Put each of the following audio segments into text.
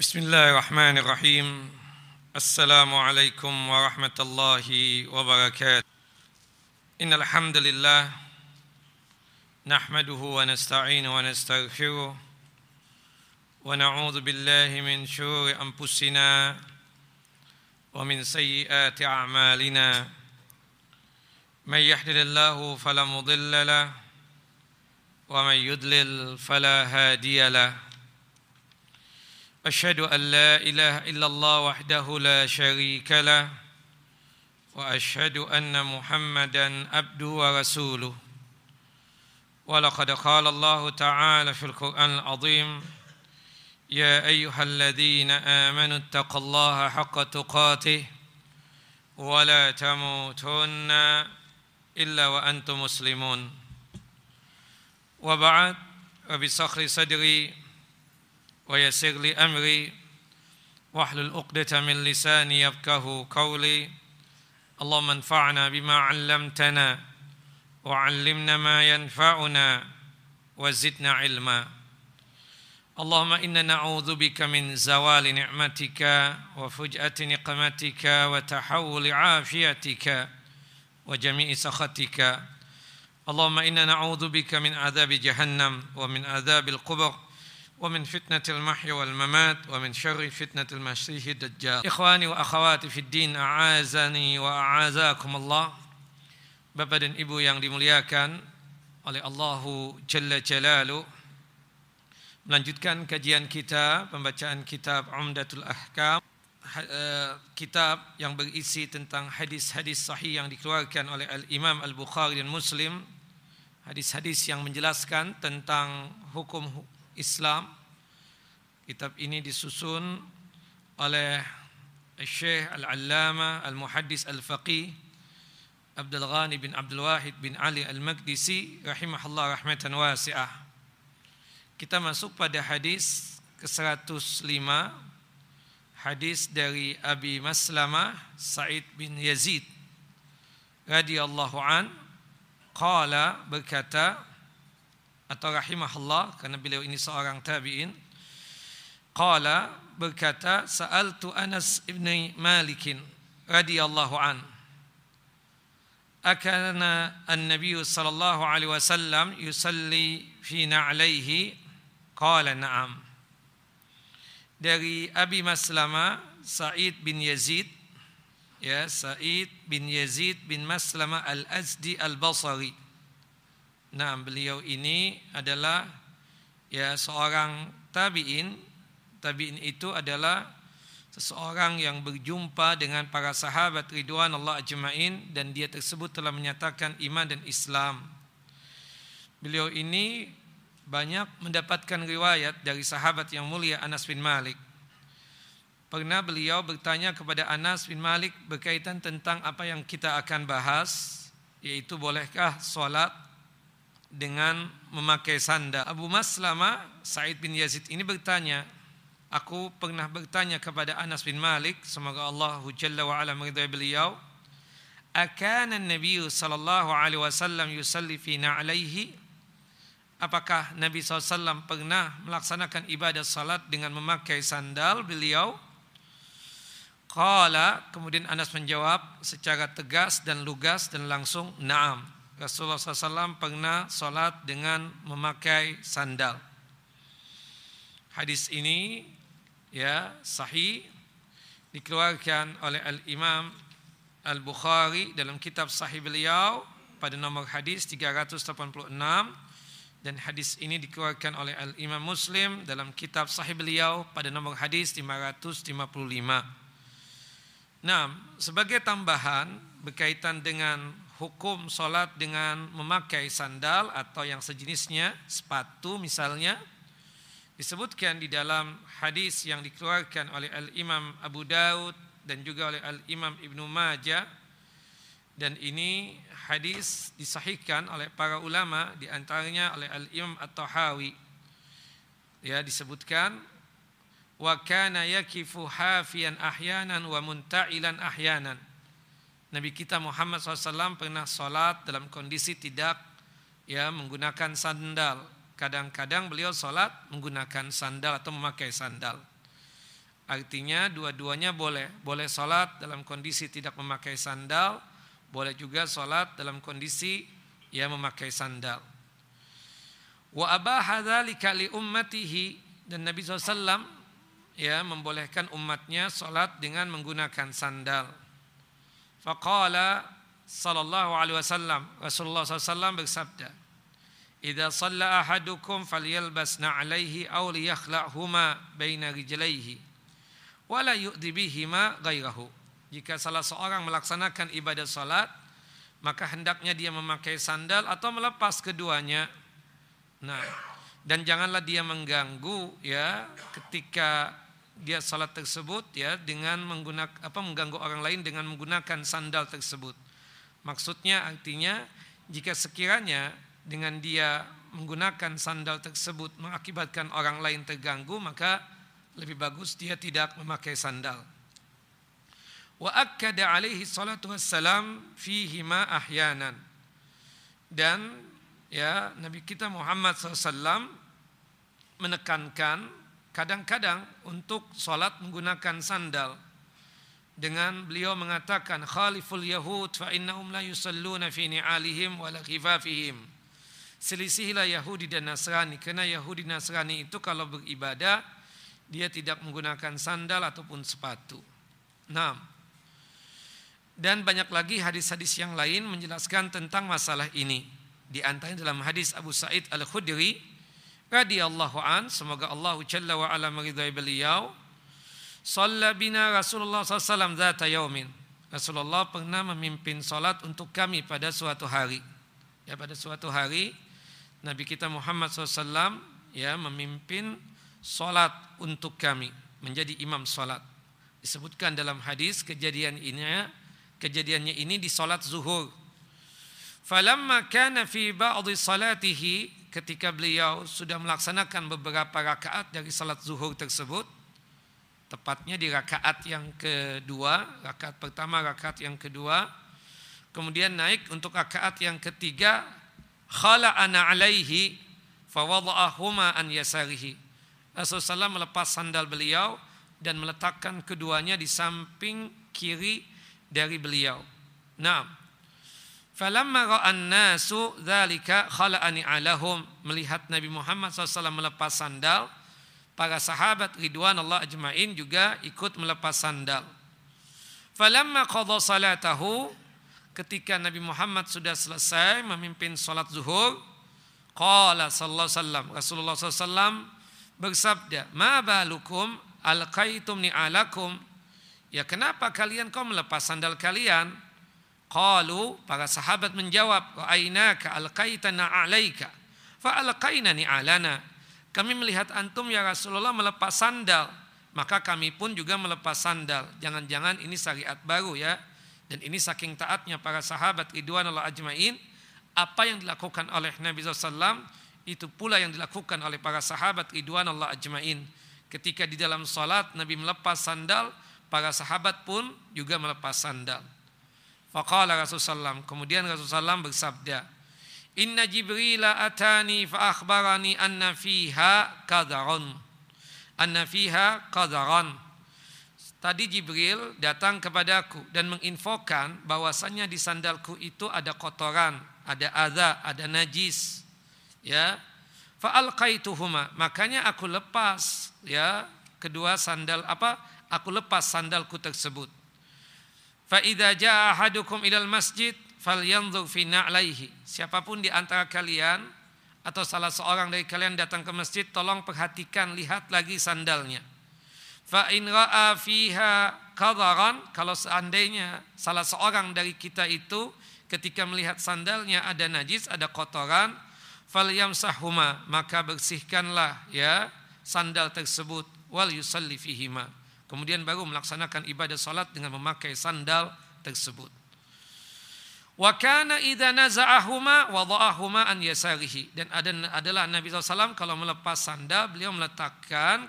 بسم الله الرحمن الرحيم. السلام عليكم ورحمة الله وبركاته. إن الحمد لله نحمده ونستعين ونستغفره ونعوذ بالله من شرور أنفسنا ومن سيئات أعمالنا. من يحلل الله فلا مضل له ومن يضلل فلا هادي له. أشهد أن لا إله إلا الله وحده لا شريك له وأشهد أن محمدا عبده ورسوله. ولقد قال الله تعالى في القرآن العظيم يا أيها الذين آمنوا اتقوا الله حق تقاته ولا تموتن إلا وأنتم مسلمون. وبعد وبصخر صدري ويسر لي أمري واحلل عقدة من لساني يفقه قولي. اللهم انفعنا بما علمتنا وعلمنا ما ينفعنا وزدنا علما. اللهم إنا نعوذ بك من زوال نعمتك وفجأة نقمتك وتحول عافيتك وجميع سخطك. اللهم إنا نعوذ بك من عذاب جهنم ومن عذاب القبر. ومن فتنة المحيا والممات ومن شر فتنة المسيح الدجال إخواني وأخواتي في الدين أعازني وأعازاكم الله Bapak dan Ibu yang dimuliakan oleh Allahu Jalla Jalalu Melanjutkan kajian kita Pembacaan kitab Umdatul Ahkam Kitab yang berisi tentang hadis-hadis sahih yang dikeluarkan oleh Al-Imam Al-Bukhari dan Muslim Hadis-hadis yang menjelaskan tentang hukum Islam. Kitab ini disusun oleh Syekh Al-Allama Al-Muhaddis Al-Faqih Abdul Ghani bin Abdul Wahid bin Ali Al-Maqdisi rahimahullah rahmatan wasi'ah. Kita masuk pada hadis ke-105 hadis dari Abi Maslamah Sa'id bin Yazid radhiyallahu an qala berkata atau rahimahullah karena beliau ini seorang tabi'in qala berkata sa'altu Anas ibn Malik radhiyallahu an. Akana an-nabiy sallallahu alaihi wasallam yusalli fi na'laihi qala na'am. Dari Abi Maslama Sa'id bin Yazid ya Sa'id bin Yazid bin Maslama al-Azdi al-Basri Nah, beliau ini adalah ya seorang tabi'in. Tabi'in itu adalah seseorang yang berjumpa dengan para sahabat ridwan Allah ajma'in dan dia tersebut telah menyatakan iman dan Islam. Beliau ini banyak mendapatkan riwayat dari sahabat yang mulia Anas bin Malik. Pernah beliau bertanya kepada Anas bin Malik berkaitan tentang apa yang kita akan bahas, yaitu bolehkah solat dengan memakai sandal. Abu Maslama Said bin Yazid ini bertanya, aku pernah bertanya kepada Anas bin Malik, semoga Allah Jalla wa ala meridai beliau, akana Nabi sallallahu alaihi wasallam yusalli fi na'alaihi? Apakah Nabi SAW pernah melaksanakan ibadah salat dengan memakai sandal beliau? Qala, kemudian Anas menjawab secara tegas dan lugas dan langsung, na'am. Rasulullah SAW pernah solat dengan memakai sandal. Hadis ini ya sahih dikeluarkan oleh Al Imam Al Bukhari dalam kitab Sahih beliau pada nomor hadis 386 dan hadis ini dikeluarkan oleh Al Imam Muslim dalam kitab Sahih beliau pada nomor hadis 555. Nah, sebagai tambahan berkaitan dengan hukum solat dengan memakai sandal atau yang sejenisnya, sepatu misalnya, disebutkan di dalam hadis yang dikeluarkan oleh Al-Imam Abu Daud dan juga oleh Al-Imam Ibnu Majah. Dan ini hadis disahihkan oleh para ulama di antaranya oleh Al-Imam At-Tahawi. Ya disebutkan wa kana yakifu hafiyan ahyanan wa munta'ilan ahyanan Nabi kita Muhammad SAW pernah sholat dalam kondisi tidak ya menggunakan sandal. Kadang-kadang beliau sholat menggunakan sandal atau memakai sandal. Artinya dua-duanya boleh. Boleh sholat dalam kondisi tidak memakai sandal. Boleh juga sholat dalam kondisi ia memakai sandal. Wa abaha dzalika li ummatihi dan Nabi SAW ya membolehkan umatnya sholat dengan menggunakan sandal. Faqala sallallahu alaihi wasallam Rasulullah SAW bersabda Idza shalla ahadukum falyalbas na'alaihi aw liyakhla'huma baina rijlaihi wala yu'dhi bihima ghairahu. Jika salah seorang melaksanakan ibadah salat, maka hendaknya dia memakai sandal atau melepas keduanya. Nah, dan janganlah dia mengganggu ya ketika dia salat tersebut ya dengan menggunakan apa mengganggu orang lain dengan menggunakan sandal tersebut. Maksudnya artinya jika sekiranya dengan dia menggunakan sandal tersebut mengakibatkan orang lain terganggu maka lebih bagus dia tidak memakai sandal. Wa akkada alaihi salatu wassalam fihi ma ahyanan. Dan ya Nabi kita Muhammad SAW menekankan kadang-kadang untuk sholat menggunakan sandal dengan beliau mengatakan khaliful yahud fa innahum la yusalluna fi ni'alihim wa la khifafihim selisihilah Yahudi dan Nasrani karena Yahudi Nasrani itu kalau beribadah dia tidak menggunakan sandal ataupun sepatu. Nah, dan banyak lagi hadis-hadis yang lain menjelaskan tentang masalah ini. Di antaranya dalam hadis Abu Sa'id Al-Khudri radhiyallahu an, semoga Allah Jalla wa ala meridai beliau, Shalla bina Rasulullah SAW zata yaumin. Rasulullah pernah memimpin salat untuk kami pada suatu hari. Ya pada suatu hari Nabi kita Muhammad SAW ya memimpin solat untuk kami menjadi imam solat disebutkan dalam hadis kejadian ini kejadiannya ini di solat zuhur falamma kana fi ba'dhi salatihi ketika beliau sudah melaksanakan beberapa rakaat dari salat zuhur tersebut tepatnya di rakaat yang kedua rakaat pertama rakaat yang kedua kemudian naik untuk rakaat yang ketiga khala'ana alaihi fawada'ahuma an yasarihi. Rasulullah melepas sandal beliau dan meletakkan keduanya di samping kiri dari beliau. Nah, falamma ra'an nasu dzalika khala'ani alahum melihat Nabi Muhammad SAW melepas sandal, para sahabat ridwan Allah ajmain juga ikut melepas sandal. Falamma qadha salatahu ketika Nabi Muhammad sudah selesai memimpin sholat zuhur, qala sallallahu sallam, Rasulullah SAW bersabda, ma balukum alqaitum ni'alakum, ya kenapa kalian kau melepas sandal kalian? Qalu, para sahabat menjawab, ra'ainaka alqaitana alaika, fa alqaina ni'alana. Kami melihat antum ya Rasulullah melepas sandal, maka kami pun juga melepas sandal. Jangan-jangan ini syariat baru ya dan ini saking taatnya para sahabat Ridwan Allah ajmain, apa yang dilakukan oleh Nabi SAW itu pula yang dilakukan oleh para sahabat Ridwan Allah ajmain. Ketika di dalam salat Nabi melepas sandal, para sahabat pun juga melepas sandal. Faqala Rasulullah kemudian Rasulullah bersabda, Inna Jibril atani fa akhbarani anna fiha. Anna fiha Tadi Jibril datang kepadaku dan menginfokan bahwasannya di sandalku itu ada kotoran, ada adza, ada najis. Ya. Fa'alqaituhuma, makanya aku lepas ya kedua sandal apa? Aku lepas sandalku tersebut. Fa idza jaa ahadukum ilal masjid falyanzur fi na'laihi. Siapa pun di antara kalian atau salah seorang dari kalian datang ke masjid, tolong perhatikan lihat lagi sandalnya Fa in ra'a fiha qadaran kalau seandainya salah seorang dari kita itu ketika melihat sandalnya ada najis, ada kotoran, falyamsahuma maka bersihkanlah ya sandal tersebut wal yusalli fihima. Kemudian baru melaksanakan ibadah salat dengan memakai sandal tersebut. Wa kana idza naza'ahuma wada'ahuma an yasarihi. Dan ada adalah Nabi SAW kalau melepas sandal beliau meletakkan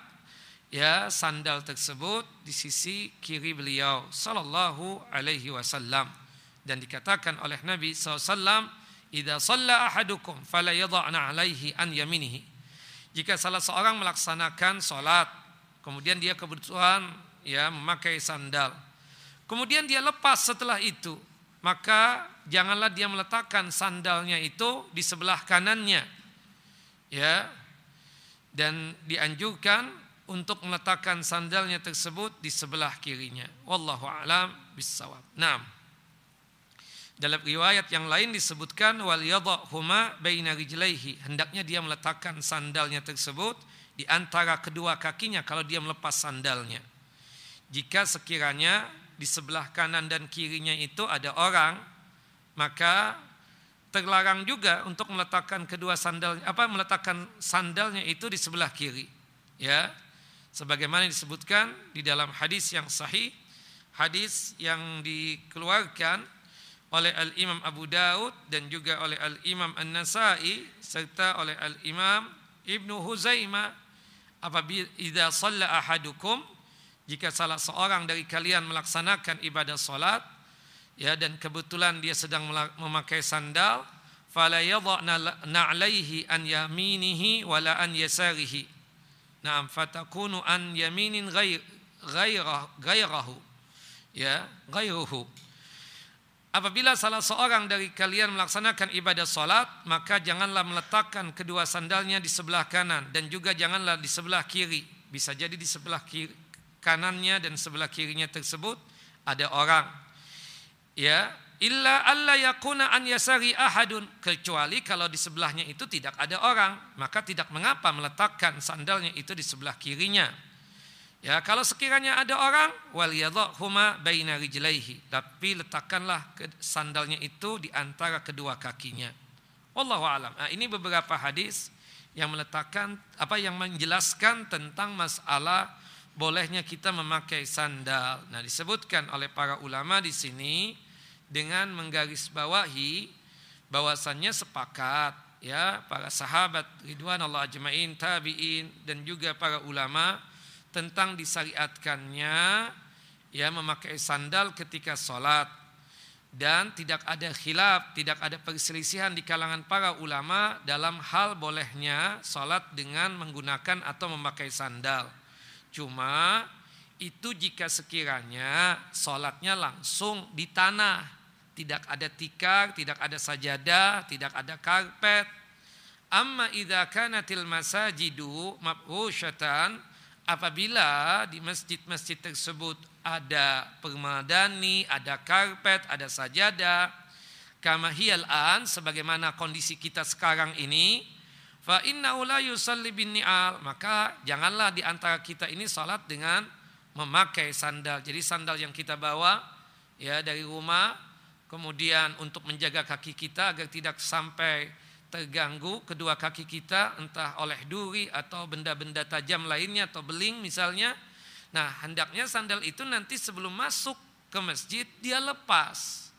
ya sandal tersebut di sisi kiri beliau sallallahu alaihi wasallam. Dan dikatakan oleh Nabi SAW idza shalla ahadukum fala yadh'na alaihi an yaminihi. Jika salah seorang melaksanakan salat kemudian dia kebutuhan ya memakai sandal. Kemudian dia lepas setelah itu, maka janganlah dia meletakkan sandalnya itu di sebelah kanannya. Ya. Dan dianjurkan untuk meletakkan sandalnya tersebut di sebelah kirinya. Wallahu alam bisawab. Naam. Dalam riwayat yang lain disebutkan wal yadhuma baina rijlaihi. Hendaknya dia meletakkan sandalnya tersebut di antara kedua kakinya kalau dia melepas sandalnya. Jika sekiranya di sebelah kanan dan kirinya itu ada orang, maka terlarang juga untuk meletakkan kedua sandal apa meletakkan sandalnya itu di sebelah kiri. Ya. Sebagaimana disebutkan di dalam hadis yang sahih, hadis yang dikeluarkan oleh Al-Imam Abu Daud dan juga oleh Al-Imam An-Nasai serta oleh Al-Imam Ibnu Huzaimah apabila idza shalla ahadukum jika salah seorang dari kalian melaksanakan ibadah salat ya dan kebetulan dia sedang memakai sandal fala yadhna na'laihi an yaminihi wala an yasarihi. Na'am fatakunu an yaminin ghair ghairahu ya ghairuhu Apabila salah seorang dari kalian melaksanakan ibadah salat, maka janganlah meletakkan kedua sandalnya di sebelah kanan dan juga janganlah di sebelah kiri. Bisa jadi di sebelah kiri, kanannya dan sebelah kirinya tersebut ada orang. Ya, illa alla yakuna an yasari ahadun kecuali kalau di sebelahnya itu tidak ada orang, maka tidak mengapa meletakkan sandalnya itu di sebelah kirinya. Ya, kalau sekiranya ada orang yadhuma baina rijlaihi, tapi letakkanlah sandalnya itu di antara kedua kakinya. Wallahu alam. Nah, ini beberapa hadis yang meletakkan apa yang menjelaskan tentang masalah bolehnya kita memakai sandal. Nah, disebutkan oleh para ulama di sini dengan menggarisbawahi bahwasannya sepakat ya para sahabat ridwan Allah ajmain tabi'in dan juga para ulama tentang disyariatkannya ya memakai sandal ketika sholat dan tidak ada khilaf, tidak ada perselisihan di kalangan para ulama dalam hal bolehnya sholat dengan menggunakan atau memakai sandal. Cuma itu jika sekiranya sholatnya langsung di tanah, tidak ada tikar, tidak ada sajadah, tidak ada karpet. Amma idza kanatil masajidu mabhusyatan apabila di masjid-masjid tersebut ada permadani, ada karpet, ada sajadah, kama an sebagaimana kondisi kita sekarang ini, fa inna la yusalli bin ni'al, maka janganlah di antara kita ini salat dengan memakai sandal. Jadi sandal yang kita bawa ya dari rumah kemudian untuk menjaga kaki kita agar tidak sampai terganggu kedua kaki kita entah oleh duri atau benda-benda tajam lainnya atau beling misalnya. Nah, hendaknya sandal itu nanti sebelum masuk ke masjid dia lepas.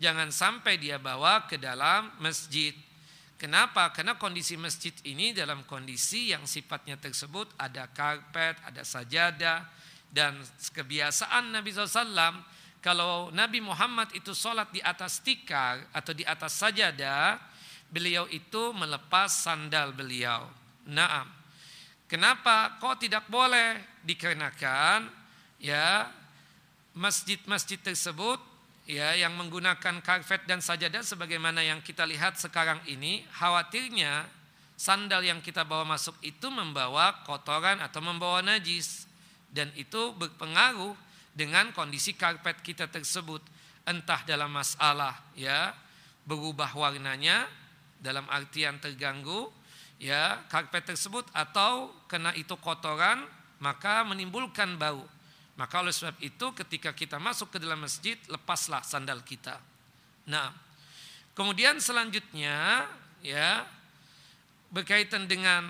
Jangan sampai dia bawa ke dalam masjid. Kenapa? Karena kondisi masjid ini dalam kondisi yang sifatnya tersebut ada karpet, ada sajadah dan kebiasaan Nabi SAW kalau Nabi Muhammad itu sholat di atas tikar atau di atas sajadah beliau itu melepas sandal beliau. Naam. Kenapa kok tidak boleh? Dikarenakan ya masjid-masjid tersebut ya yang menggunakan karpet dan sajadah sebagaimana yang kita lihat sekarang ini khawatirnya sandal yang kita bawa masuk itu membawa kotoran atau membawa najis dan itu berpengaruh dengan kondisi karpet kita tersebut entah dalam masalah ya berubah warnanya dalam artian terganggu ya karpet tersebut atau kena itu kotoran maka menimbulkan bau. Maka oleh sebab itu ketika kita masuk ke dalam masjid lepaslah sandal kita. Nah, kemudian selanjutnya ya berkaitan dengan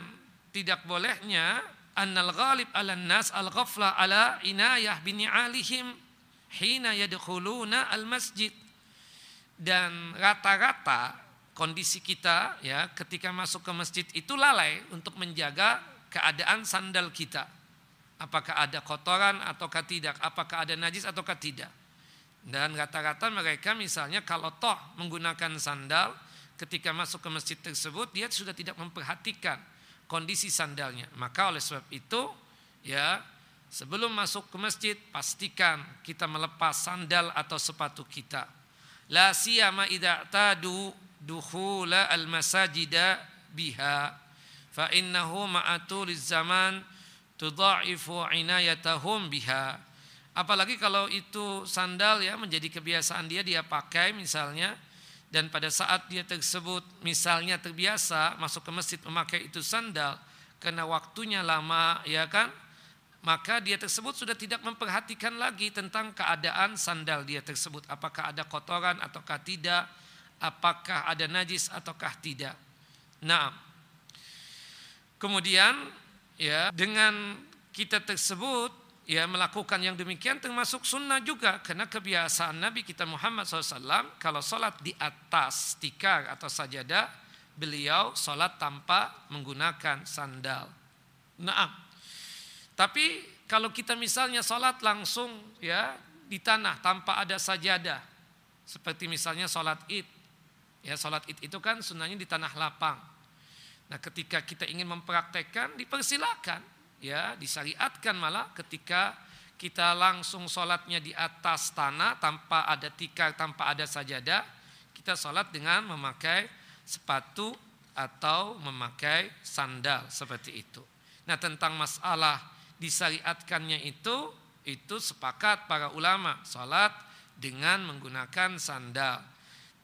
tidak bolehnya annal ghalib ala nas al ghafla ala inayah bini alihim hina yadkhuluna al masjid dan rata-rata kondisi kita ya ketika masuk ke masjid itu lalai untuk menjaga keadaan sandal kita. Apakah ada kotoran ataukah tidak, apakah ada najis ataukah tidak. Dan rata-rata mereka misalnya kalau toh menggunakan sandal ketika masuk ke masjid tersebut dia sudah tidak memperhatikan kondisi sandalnya. Maka oleh sebab itu ya sebelum masuk ke masjid pastikan kita melepas sandal atau sepatu kita. La siyama idza tadu dukhula al masajida biha. Fa innahu ma'atul zaman tudha'ifu inayatahum biha. Apalagi kalau itu sandal ya menjadi kebiasaan dia dia pakai misalnya. Dan pada saat dia tersebut misalnya terbiasa masuk ke masjid memakai itu sandal karena waktunya lama ya kan? Maka dia tersebut sudah tidak memperhatikan lagi tentang keadaan sandal dia tersebut. Apakah ada kotoran ataukah tidak apakah ada najis ataukah tidak. Nah kemudian ya dengan kita tersebut ya melakukan yang demikian termasuk sunnah juga. Karena kebiasaan Nabi kita Muhammad SAW kalau sholat di atas tikar atau sajadah beliau sholat tanpa menggunakan sandal. Nah, tapi kalau kita misalnya sholat langsung ya di tanah tanpa ada sajadah seperti misalnya sholat id ya sholat id itu kan sunnahnya di tanah lapang. Nah ketika kita ingin mempraktekkan dipersilakan ya disyariatkan malah ketika kita langsung sholatnya di atas tanah tanpa ada tikar, tanpa ada sajadah, kita sholat dengan memakai sepatu atau memakai sandal seperti itu. Nah tentang masalah disyariatkannya itu, itu sepakat para ulama sholat dengan menggunakan sandal.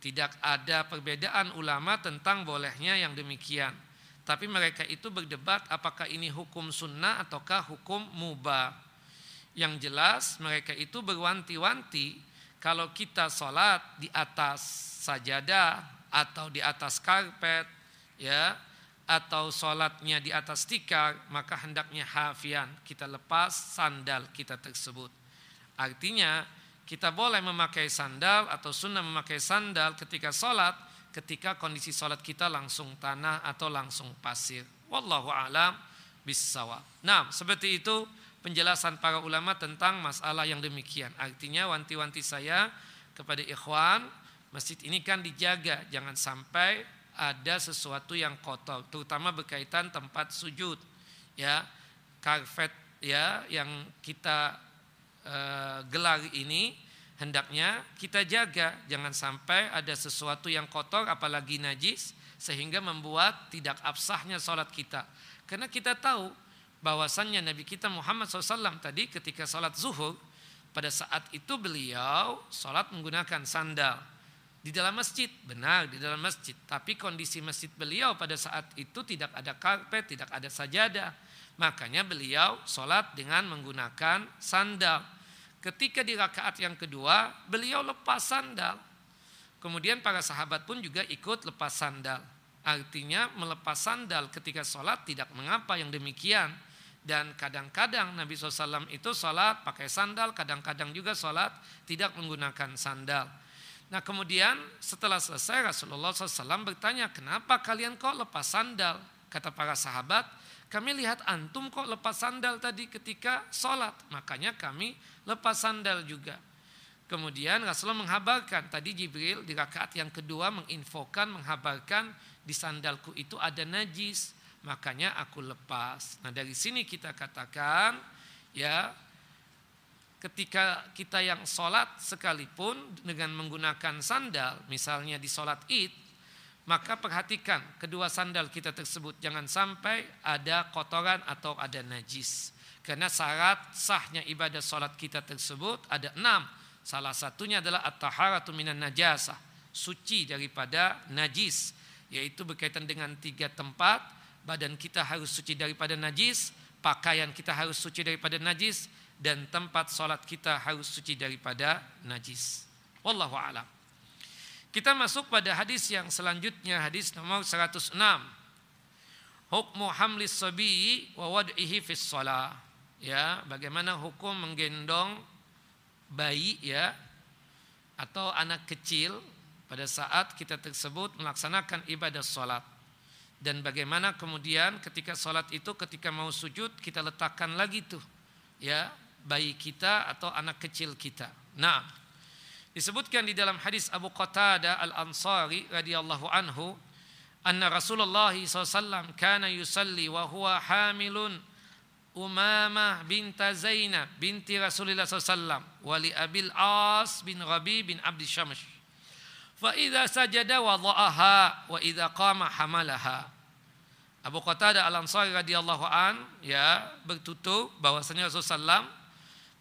Tidak ada perbedaan ulama tentang bolehnya yang demikian. Tapi mereka itu berdebat apakah ini hukum sunnah ataukah hukum mubah. Yang jelas mereka itu berwanti-wanti kalau kita sholat di atas sajadah atau di atas karpet ya atau sholatnya di atas tikar maka hendaknya hafian kita lepas sandal kita tersebut artinya kita boleh memakai sandal atau sunnah memakai sandal ketika sholat ketika kondisi sholat kita langsung tanah atau langsung pasir. Wallahu alam bisawab. Nah, seperti itu penjelasan para ulama tentang masalah yang demikian. Artinya wanti-wanti saya kepada ikhwan, masjid ini kan dijaga, jangan sampai ada sesuatu yang kotor, terutama berkaitan tempat sujud. Ya, karpet ya yang kita gelar ini hendaknya kita jaga. Jangan sampai ada sesuatu yang kotor apalagi najis sehingga membuat tidak absahnya sholat kita. Karena kita tahu bahwasannya Nabi kita Muhammad SAW tadi ketika sholat zuhur pada saat itu beliau sholat menggunakan sandal di dalam masjid. Benar di dalam masjid. Tapi kondisi masjid beliau pada saat itu tidak ada karpet tidak ada sajadah. Makanya beliau sholat dengan menggunakan sandal Ketika di rakaat yang kedua, beliau lepas sandal. Kemudian para sahabat pun juga ikut lepas sandal. Artinya melepas sandal ketika sholat tidak mengapa yang demikian. Dan kadang-kadang Nabi SAW itu sholat pakai sandal, kadang-kadang juga sholat tidak menggunakan sandal. Nah kemudian setelah selesai Rasulullah SAW bertanya, kenapa kalian kok lepas sandal? Kata para sahabat, kami lihat antum kok lepas sandal tadi ketika sholat. Makanya kami lepas sandal juga. Kemudian Rasulullah menghabarkan tadi Jibril di rakaat yang kedua menginfokan, menghabarkan di sandalku itu ada najis. Makanya aku lepas. Nah dari sini kita katakan ya ketika kita yang sholat sekalipun dengan menggunakan sandal misalnya di sholat id maka perhatikan kedua sandal kita tersebut jangan sampai ada kotoran atau ada najis. Karena syarat sahnya ibadah solat kita tersebut ada enam. Salah satunya adalah at-taharatu minan najasah, suci daripada najis, yaitu berkaitan dengan tiga tempat. Badan kita harus suci daripada najis, pakaian kita harus suci daripada najis, dan tempat solat kita harus suci daripada najis. Wallahu a'lam. Kita masuk pada hadis yang selanjutnya hadis nomor 106. Hukmu hamlis sabi wa wad'ihi fis shalah. Ya, bagaimana hukum menggendong bayi ya atau anak kecil pada saat kita tersebut melaksanakan ibadah salat. Dan bagaimana kemudian ketika salat itu ketika mau sujud kita letakkan lagi tuh ya bayi kita atau anak kecil kita. Nah, Disebutkan di dalam hadis Abu Qatada Al-Ansari radhiyallahu anhu, anna Rasulullah SAW kana yusalli wa huwa hamilun Umamah binta Zainab binti Rasulullah SAW wali Abil As bin Rabi bin Abdi Syamsh. Fa idza sajada wada'aha wa idza qama hamalaha. Abu Qatadah Al-Ansari radhiyallahu an ya bertutur bahwasanya Rasulullah SAW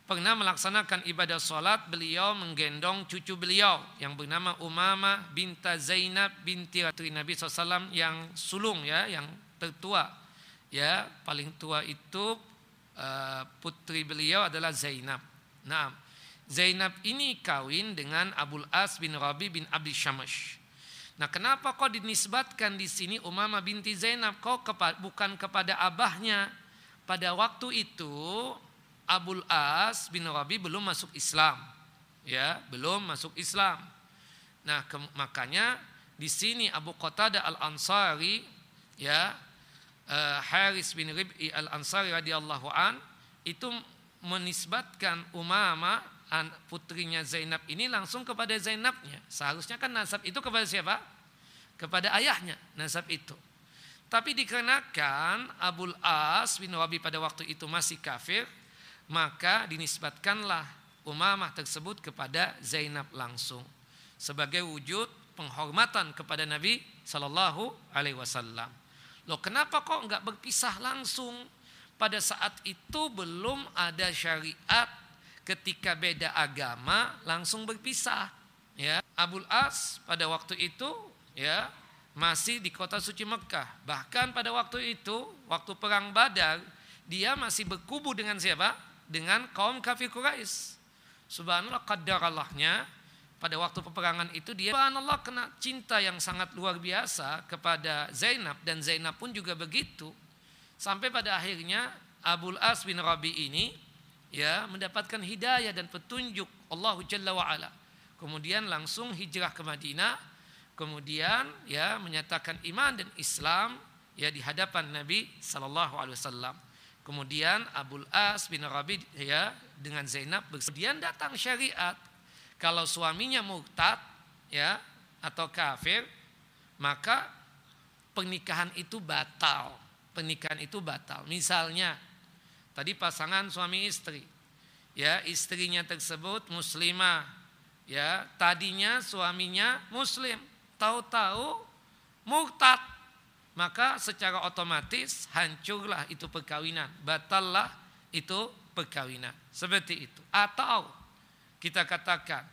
pernah melaksanakan ibadah salat beliau menggendong cucu beliau yang bernama Umamah binta Zainab binti Nabi SAW yang sulung ya yang tertua ya paling tua itu uh, putri beliau adalah Zainab. Nah, Zainab ini kawin dengan Abul As bin Rabi bin Abdi Syamash. Nah, kenapa kok dinisbatkan di sini Umamah binti Zainab kok kepa bukan kepada abahnya? Pada waktu itu Abul As bin Rabi belum masuk Islam. Ya, belum masuk Islam. Nah, makanya di sini Abu Qatadah Al-Ansari ya uh, Haris bin Rib'i al-Ansari radhiyallahu an itu menisbatkan Umama putrinya Zainab ini langsung kepada Zainabnya. Seharusnya kan nasab itu kepada siapa? Kepada ayahnya nasab itu. Tapi dikarenakan Abul As bin Wabi pada waktu itu masih kafir, maka dinisbatkanlah Umamah tersebut kepada Zainab langsung sebagai wujud penghormatan kepada Nabi Shallallahu Alaihi Wasallam. Loh kenapa kok nggak berpisah langsung? Pada saat itu belum ada syariat ketika beda agama langsung berpisah. Ya, Abul As pada waktu itu ya masih di kota suci Mekah. Bahkan pada waktu itu, waktu perang Badar, dia masih berkubu dengan siapa? Dengan kaum kafir Quraisy. Subhanallah Allahnya pada waktu peperangan itu dia Allah kena cinta yang sangat luar biasa kepada Zainab dan Zainab pun juga begitu sampai pada akhirnya Abul As bin Rabi ini ya mendapatkan hidayah dan petunjuk Allah Jalla wa ala. Kemudian langsung hijrah ke Madinah, kemudian ya menyatakan iman dan Islam ya di hadapan Nabi sallallahu alaihi wasallam. Kemudian Abul As bin Rabi ya dengan Zainab kemudian datang syariat. Kalau suaminya murtad ya atau kafir maka pernikahan itu batal. Pernikahan itu batal. Misalnya tadi pasangan suami istri. Ya istrinya tersebut muslimah. Ya tadinya suaminya muslim. Tahu-tahu murtad maka secara otomatis hancurlah itu perkawinan batallah itu perkawinan seperti itu atau kita katakan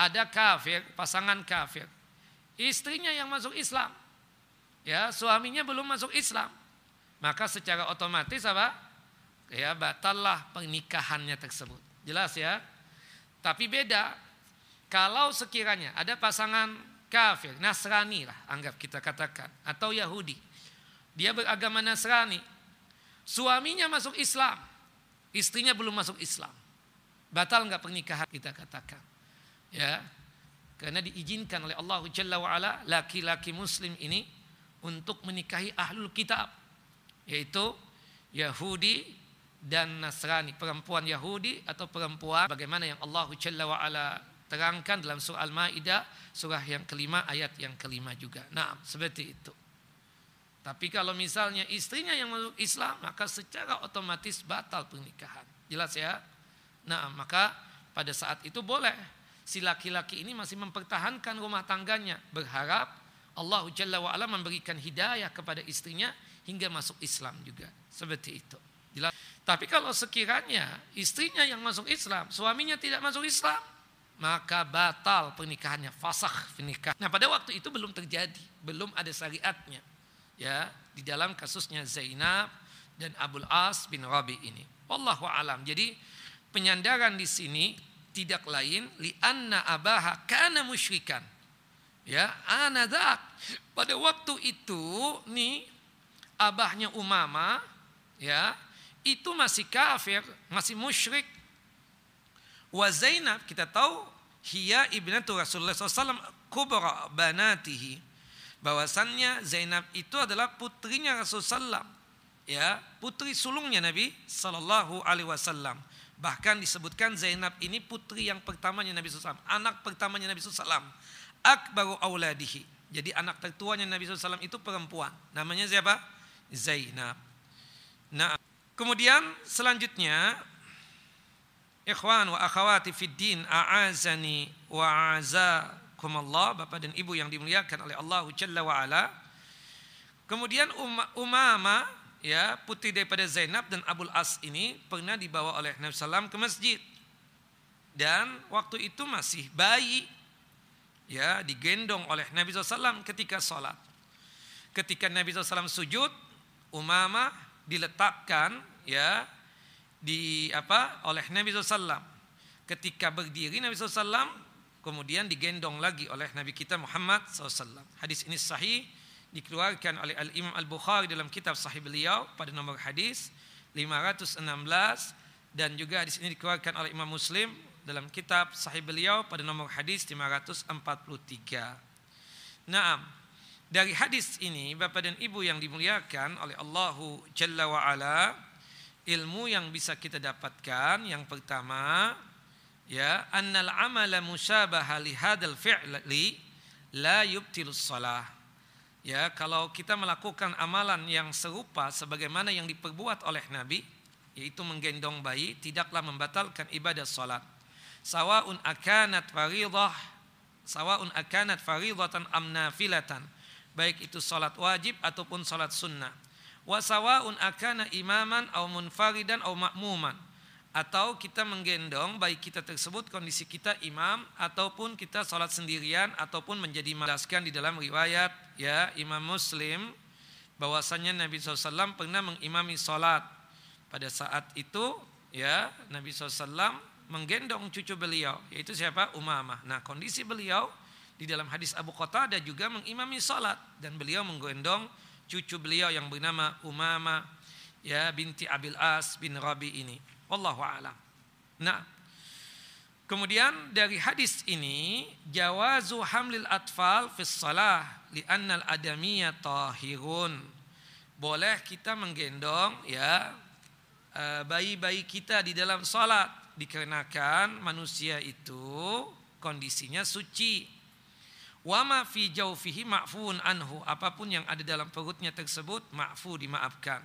ada kafir, pasangan kafir. Istrinya yang masuk Islam. Ya, suaminya belum masuk Islam. Maka secara otomatis apa? Ya, batallah pernikahannya tersebut. Jelas ya? Tapi beda kalau sekiranya ada pasangan kafir, Nasrani lah anggap kita katakan atau Yahudi. Dia beragama Nasrani. Suaminya masuk Islam, istrinya belum masuk Islam. Batal nggak pernikahan kita katakan ya karena diizinkan oleh Allah Jalla wa ala laki-laki muslim ini untuk menikahi ahlul kitab yaitu Yahudi dan Nasrani perempuan Yahudi atau perempuan bagaimana yang Allah Jalla wa ala terangkan dalam surah Al-Maidah surah yang kelima ayat yang kelima juga. Nah, seperti itu. Tapi kalau misalnya istrinya yang masuk Islam maka secara otomatis batal pernikahan. Jelas ya? Nah, maka pada saat itu boleh. Si laki-laki ini masih mempertahankan rumah tangganya. Berharap Allah Jalla wa memberikan hidayah kepada istrinya hingga masuk Islam juga. Seperti itu. Jelas. tapi kalau sekiranya istrinya yang masuk Islam suaminya tidak masuk Islam maka batal pernikahannya. Fasakh pernikahan. Nah pada waktu itu belum terjadi. Belum ada syariatnya ya di dalam kasusnya Zainab dan Abul As bin Rabi ini wallahu alam jadi penyandaran di sini tidak lain li anna abaha kana musyrikan. Ya, anadak. Pada waktu itu nih abahnya Umama ya, itu masih kafir, masih musyrik. Wa Zainab kita tahu hiya ibnatu Rasulullah SAW kubra banatihi. Bahwasannya Zainab itu adalah putrinya Rasulullah SAW. Ya, putri sulungnya Nabi Sallallahu Alaihi Wasallam. Bahkan disebutkan Zainab ini putri yang pertamanya Nabi SAW. Anak pertamanya Nabi SAW. Akbaru awladihi. Jadi anak tertuanya Nabi SAW itu perempuan. Namanya siapa? Zainab. Nah, Kemudian selanjutnya Ikhwan wa akhawati fid a'azani wa a'azakumullah Bapak dan Ibu yang dimuliakan oleh Allah Jalla wa ala. Kemudian Umama ya putri daripada Zainab dan Abul As ini pernah dibawa oleh Nabi sallam ke masjid. Dan waktu itu masih bayi ya digendong oleh Nabi SAW ketika sholat. Ketika Nabi SAW sujud, Umama diletakkan ya di apa oleh Nabi SAW. Ketika berdiri Nabi SAW kemudian digendong lagi oleh Nabi kita Muhammad SAW. Hadis ini sahih dikeluarkan oleh Al Imam Al Bukhari dalam kitab Sahih beliau pada nomor hadis 516 dan juga hadis ini dikeluarkan oleh Imam Muslim dalam kitab Sahih beliau pada nomor hadis 543. Naam. Dari hadis ini Bapak dan Ibu yang dimuliakan oleh Allahu Jalla wa ala ilmu yang bisa kita dapatkan yang pertama ya annal amala musyabaha li hadzal fi'li la yubtilus shalah. Ya kalau kita melakukan amalan yang serupa sebagaimana yang diperbuat oleh nabi yaitu menggendong bayi tidaklah membatalkan ibadah salat sawaun akanat faridah sawaun akanat faridatan am nafilatan. Baik itu salat wajib ataupun salat sunnah. Wa sawaun akana imaman au munfaridan au makmuman atau kita menggendong baik kita tersebut kondisi kita imam ataupun kita sholat sendirian ataupun menjadi malaskan di dalam riwayat ya Imam Muslim bahwasanya Nabi SAW pernah mengimami sholat pada saat itu ya Nabi SAW menggendong cucu beliau yaitu siapa Umamah. Nah kondisi beliau di dalam hadis Abu Qatadah juga mengimami sholat dan beliau menggendong cucu beliau yang bernama Umama ya binti Abil As bin Rabi ini. Wallahu a'lam. Nah, kemudian dari hadis ini jawazu hamlil atfal fi shalah li'anna al-adamiyya tahirun. Boleh kita menggendong ya eh, bayi-bayi kita di dalam salat dikarenakan manusia itu kondisinya suci Wama fi jaufihi ma'fuun anhu. Apa pun yang ada dalam perutnya tersebut ma'fu dimaafkan.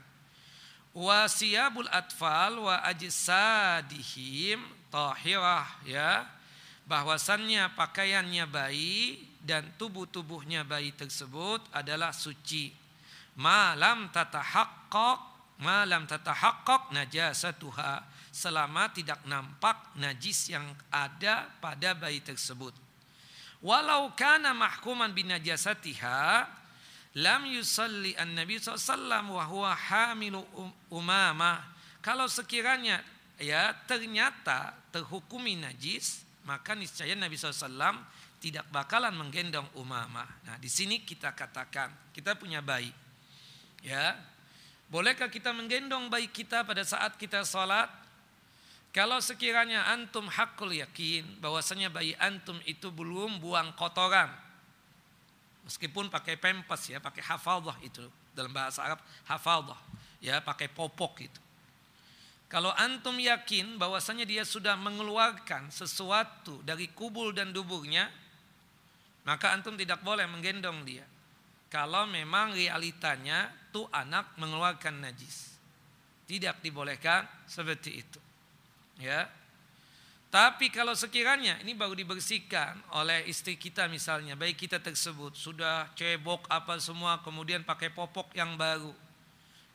Wa siyabul atfal wa ajsadihim tahirah ya. Bahwasannya pakaiannya bayi dan tubuh-tubuhnya bayi tersebut adalah suci. Malam tatahaqqaq malam tatahaqqaq najasatuha selama tidak nampak najis yang ada pada bayi tersebut walau kana mahkuman binajasatiha lam yusalli an-nabi SAW wa huwa hamilu um, umama. Kalau sekiranya ya ternyata terhukumi najis maka niscaya Nabi SAW tidak bakalan menggendong umama. Nah di sini kita katakan kita punya bayi. Ya bolehkah kita menggendong bayi kita pada saat kita sholat? Kalau sekiranya antum hakul yakin bahwasanya bayi antum itu belum buang kotoran. Meskipun pakai pempas ya, pakai hafaldah itu dalam bahasa Arab hafaldah ya, pakai popok itu. Kalau antum yakin bahwasanya dia sudah mengeluarkan sesuatu dari kubul dan duburnya, maka antum tidak boleh menggendong dia. Kalau memang realitanya tuh anak mengeluarkan najis. Tidak dibolehkan seperti itu. Ya. Tapi kalau sekiranya ini baru dibersihkan oleh istri kita misalnya, baik kita tersebut sudah cebok apa semua, kemudian pakai popok yang baru.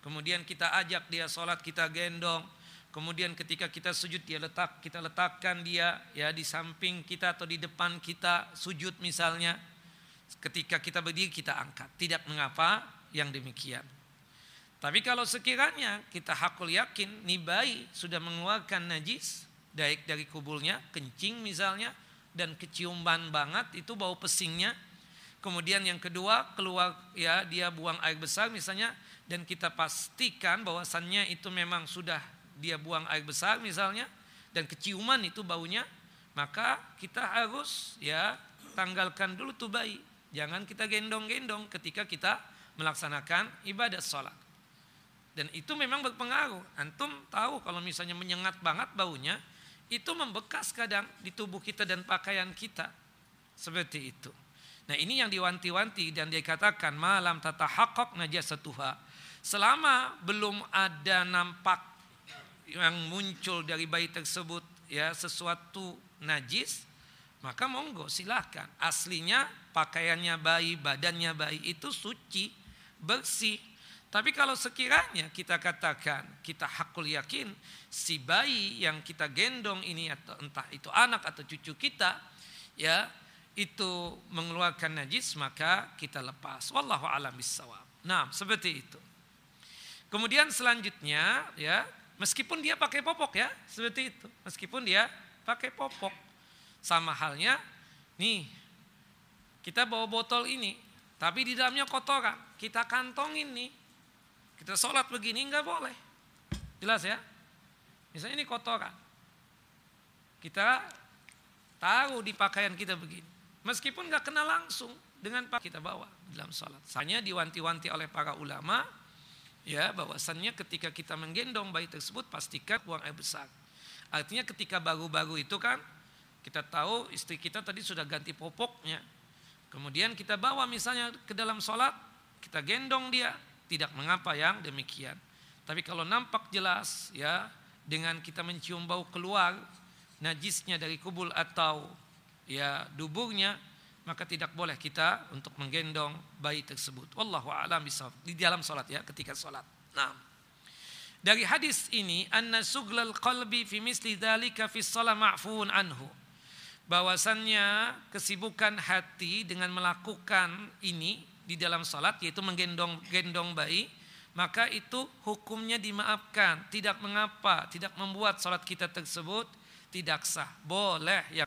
Kemudian kita ajak dia sholat, kita gendong. Kemudian ketika kita sujud dia letak, kita letakkan dia ya di samping kita atau di depan kita sujud misalnya. Ketika kita berdiri kita angkat, tidak mengapa yang demikian. Tapi kalau sekiranya kita hakul yakin nih bayi sudah mengeluarkan najis baik dari kubulnya, kencing misalnya dan keciuman banget itu bau pesingnya. Kemudian yang kedua keluar ya dia buang air besar misalnya dan kita pastikan bahwasannya itu memang sudah dia buang air besar misalnya dan keciuman itu baunya maka kita harus ya tanggalkan dulu tuh bayi. Jangan kita gendong-gendong ketika kita melaksanakan ibadah sholat. Dan itu memang berpengaruh. Antum tahu kalau misalnya menyengat banget baunya, itu membekas kadang di tubuh kita dan pakaian kita. Seperti itu. Nah ini yang diwanti-wanti dan dikatakan malam tata hakok najasatuha. Selama belum ada nampak yang muncul dari bayi tersebut ya sesuatu najis, maka monggo silahkan. Aslinya pakaiannya bayi, badannya bayi itu suci, bersih. Tapi kalau sekiranya kita katakan, kita hakul yakin, si bayi yang kita gendong ini atau entah itu anak atau cucu kita, ya itu mengeluarkan najis maka kita lepas. Wallahu alam bisawab. Nah, seperti itu. Kemudian selanjutnya ya, meskipun dia pakai popok ya, seperti itu. Meskipun dia pakai popok. Sama halnya nih kita bawa botol ini, tapi di dalamnya kotoran. Kita kantongin nih. Kita sholat begini nggak boleh. Jelas ya? Misalnya ini kotoran. Kita taruh di pakaian kita begini. Meskipun nggak kena langsung dengan pak kita bawa dalam sholat. Hanya diwanti-wanti oleh para ulama ya bahwasannya ketika kita menggendong bayi tersebut pastikan buang air besar. Artinya ketika baru-baru itu kan kita tahu istri kita tadi sudah ganti popoknya. Kemudian kita bawa misalnya ke dalam sholat, kita gendong dia, tidak mengapa yang demikian. Tapi kalau nampak jelas ya dengan kita mencium bau keluar najisnya dari kubul atau ya duburnya maka tidak boleh kita untuk menggendong bayi tersebut. Wallahu a'lam di dalam salat ya ketika salat. Nah. Dari hadis ini anna suglal qalbi fi misli dzalika fi shalah ma'fuun anhu. Bahwasannya kesibukan hati dengan melakukan ini di dalam salat yaitu menggendong gendong bayi maka itu hukumnya dimaafkan, tidak mengapa, tidak membuat salat kita tersebut tidak sah. Boleh ya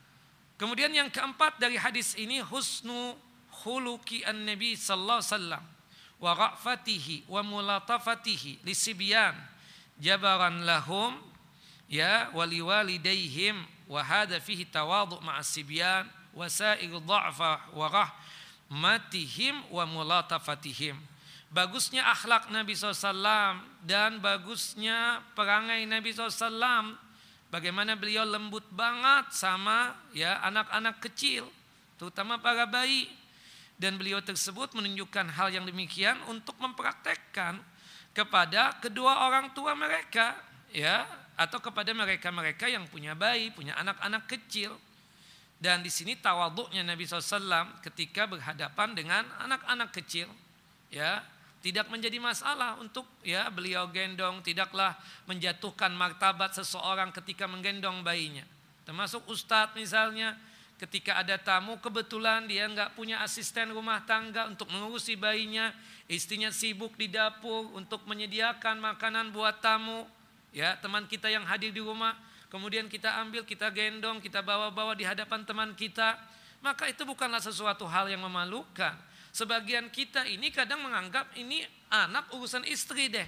Kemudian yang keempat dari hadis ini husnu khuluqi an-nabi sallallahu alaihi wasallam wa ra'fatihi wa mulatafatihi lisibyan jabaran lahum ya waliwalidayhim wa hadha fihi tawadhu ma'as sibyan wa sa'ir dha'fa wa rahmatihim wa mulatafatihim bagusnya akhlak Nabi SAW dan bagusnya perangai Nabi SAW bagaimana beliau lembut banget sama ya anak-anak kecil, terutama para bayi. Dan beliau tersebut menunjukkan hal yang demikian untuk mempraktekkan kepada kedua orang tua mereka, ya, atau kepada mereka-mereka yang punya bayi, punya anak-anak kecil. Dan di sini tawaduknya Nabi SAW ketika berhadapan dengan anak-anak kecil, ya, tidak menjadi masalah untuk ya beliau gendong tidaklah menjatuhkan martabat seseorang ketika menggendong bayinya. Termasuk ustadz misalnya ketika ada tamu kebetulan dia nggak punya asisten rumah tangga untuk mengurusi bayinya istrinya sibuk di dapur untuk menyediakan makanan buat tamu ya teman kita yang hadir di rumah kemudian kita ambil kita gendong kita bawa-bawa di hadapan teman kita maka itu bukanlah sesuatu hal yang memalukan Sebagian kita ini kadang menganggap ini anak urusan istri deh.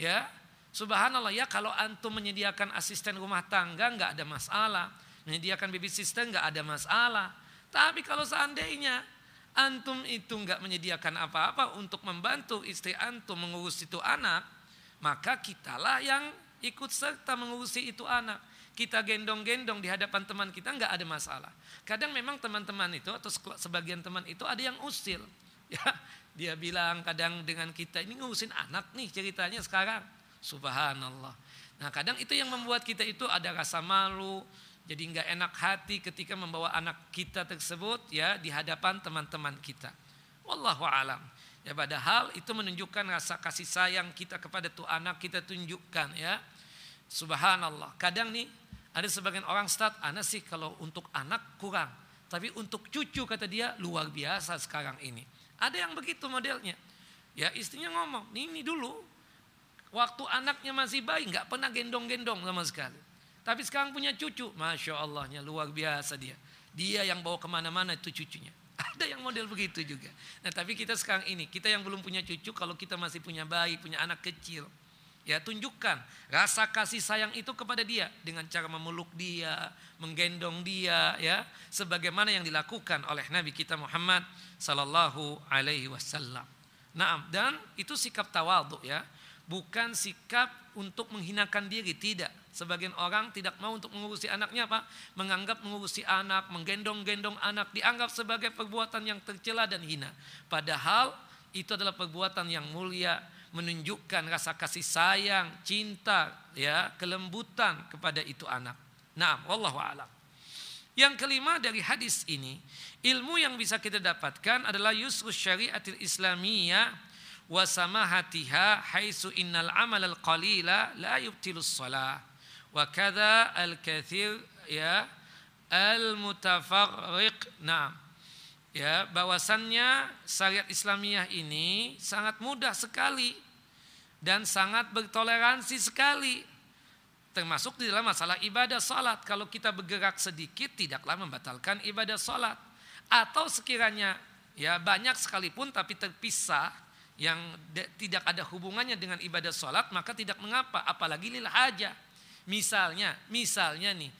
Ya, Subhanallah ya kalau antum menyediakan asisten rumah tangga nggak ada masalah, menyediakan baby sister nggak ada masalah. Tapi kalau seandainya antum itu nggak menyediakan apa-apa untuk membantu istri antum mengurus itu anak, maka kitalah yang ikut serta mengurusi itu anak. Kita gendong-gendong di hadapan teman kita nggak ada masalah. Kadang memang teman-teman itu atau sebagian teman itu ada yang usil. Ya, dia bilang kadang dengan kita ini ngurusin anak nih ceritanya sekarang. Subhanallah. Nah kadang itu yang membuat kita itu ada rasa malu, jadi nggak enak hati ketika membawa anak kita tersebut ya di hadapan teman-teman kita. Wallahu alam. Ya padahal itu menunjukkan rasa kasih sayang kita kepada tuh anak kita tunjukkan ya. Subhanallah. Kadang nih ada sebagian orang start, anak sih kalau untuk anak kurang. Tapi untuk cucu kata dia luar biasa sekarang ini. Ada yang begitu modelnya. Ya istrinya ngomong, ini dulu waktu anaknya masih bayi nggak pernah gendong-gendong sama sekali. Tapi sekarang punya cucu, masya Allahnya luar biasa dia. Dia yang bawa ke mana-mana itu cucunya. Ada yang model begitu juga. Nah tapi kita sekarang ini, kita yang belum punya cucu, kalau kita masih punya bayi, punya anak kecil, Ya tunjukkan rasa kasih sayang itu kepada dia dengan cara memeluk dia, menggendong dia ya sebagaimana yang dilakukan oleh Nabi kita Muhammad sallallahu alaihi wasallam. Nah, dan itu sikap tawadhu ya, bukan sikap untuk menghinakan diri tidak. Sebagian orang tidak mau untuk mengurusi anaknya apa? Menganggap mengurusi anak, menggendong-gendong anak dianggap sebagai perbuatan yang tercela dan hina. Padahal itu adalah perbuatan yang mulia, menunjukkan rasa kasih sayang, cinta, ya, kelembutan kepada itu anak. Nah, wallahu alam. Yang kelima dari hadis ini, ilmu yang bisa kita dapatkan adalah yusru syariatil islamiyah wa samahatiha haitsu innal amal al qalila la yubtilus salah wa kadza al kathir ya al mutafarriq. Nah, ya bahwasannya syariat Islamiyah ini sangat mudah sekali dan sangat bertoleransi sekali termasuk di dalam masalah ibadah salat kalau kita bergerak sedikit tidaklah membatalkan ibadah salat atau sekiranya ya banyak sekalipun tapi terpisah yang tidak ada hubungannya dengan ibadah salat maka tidak mengapa apalagi lil haja misalnya misalnya nih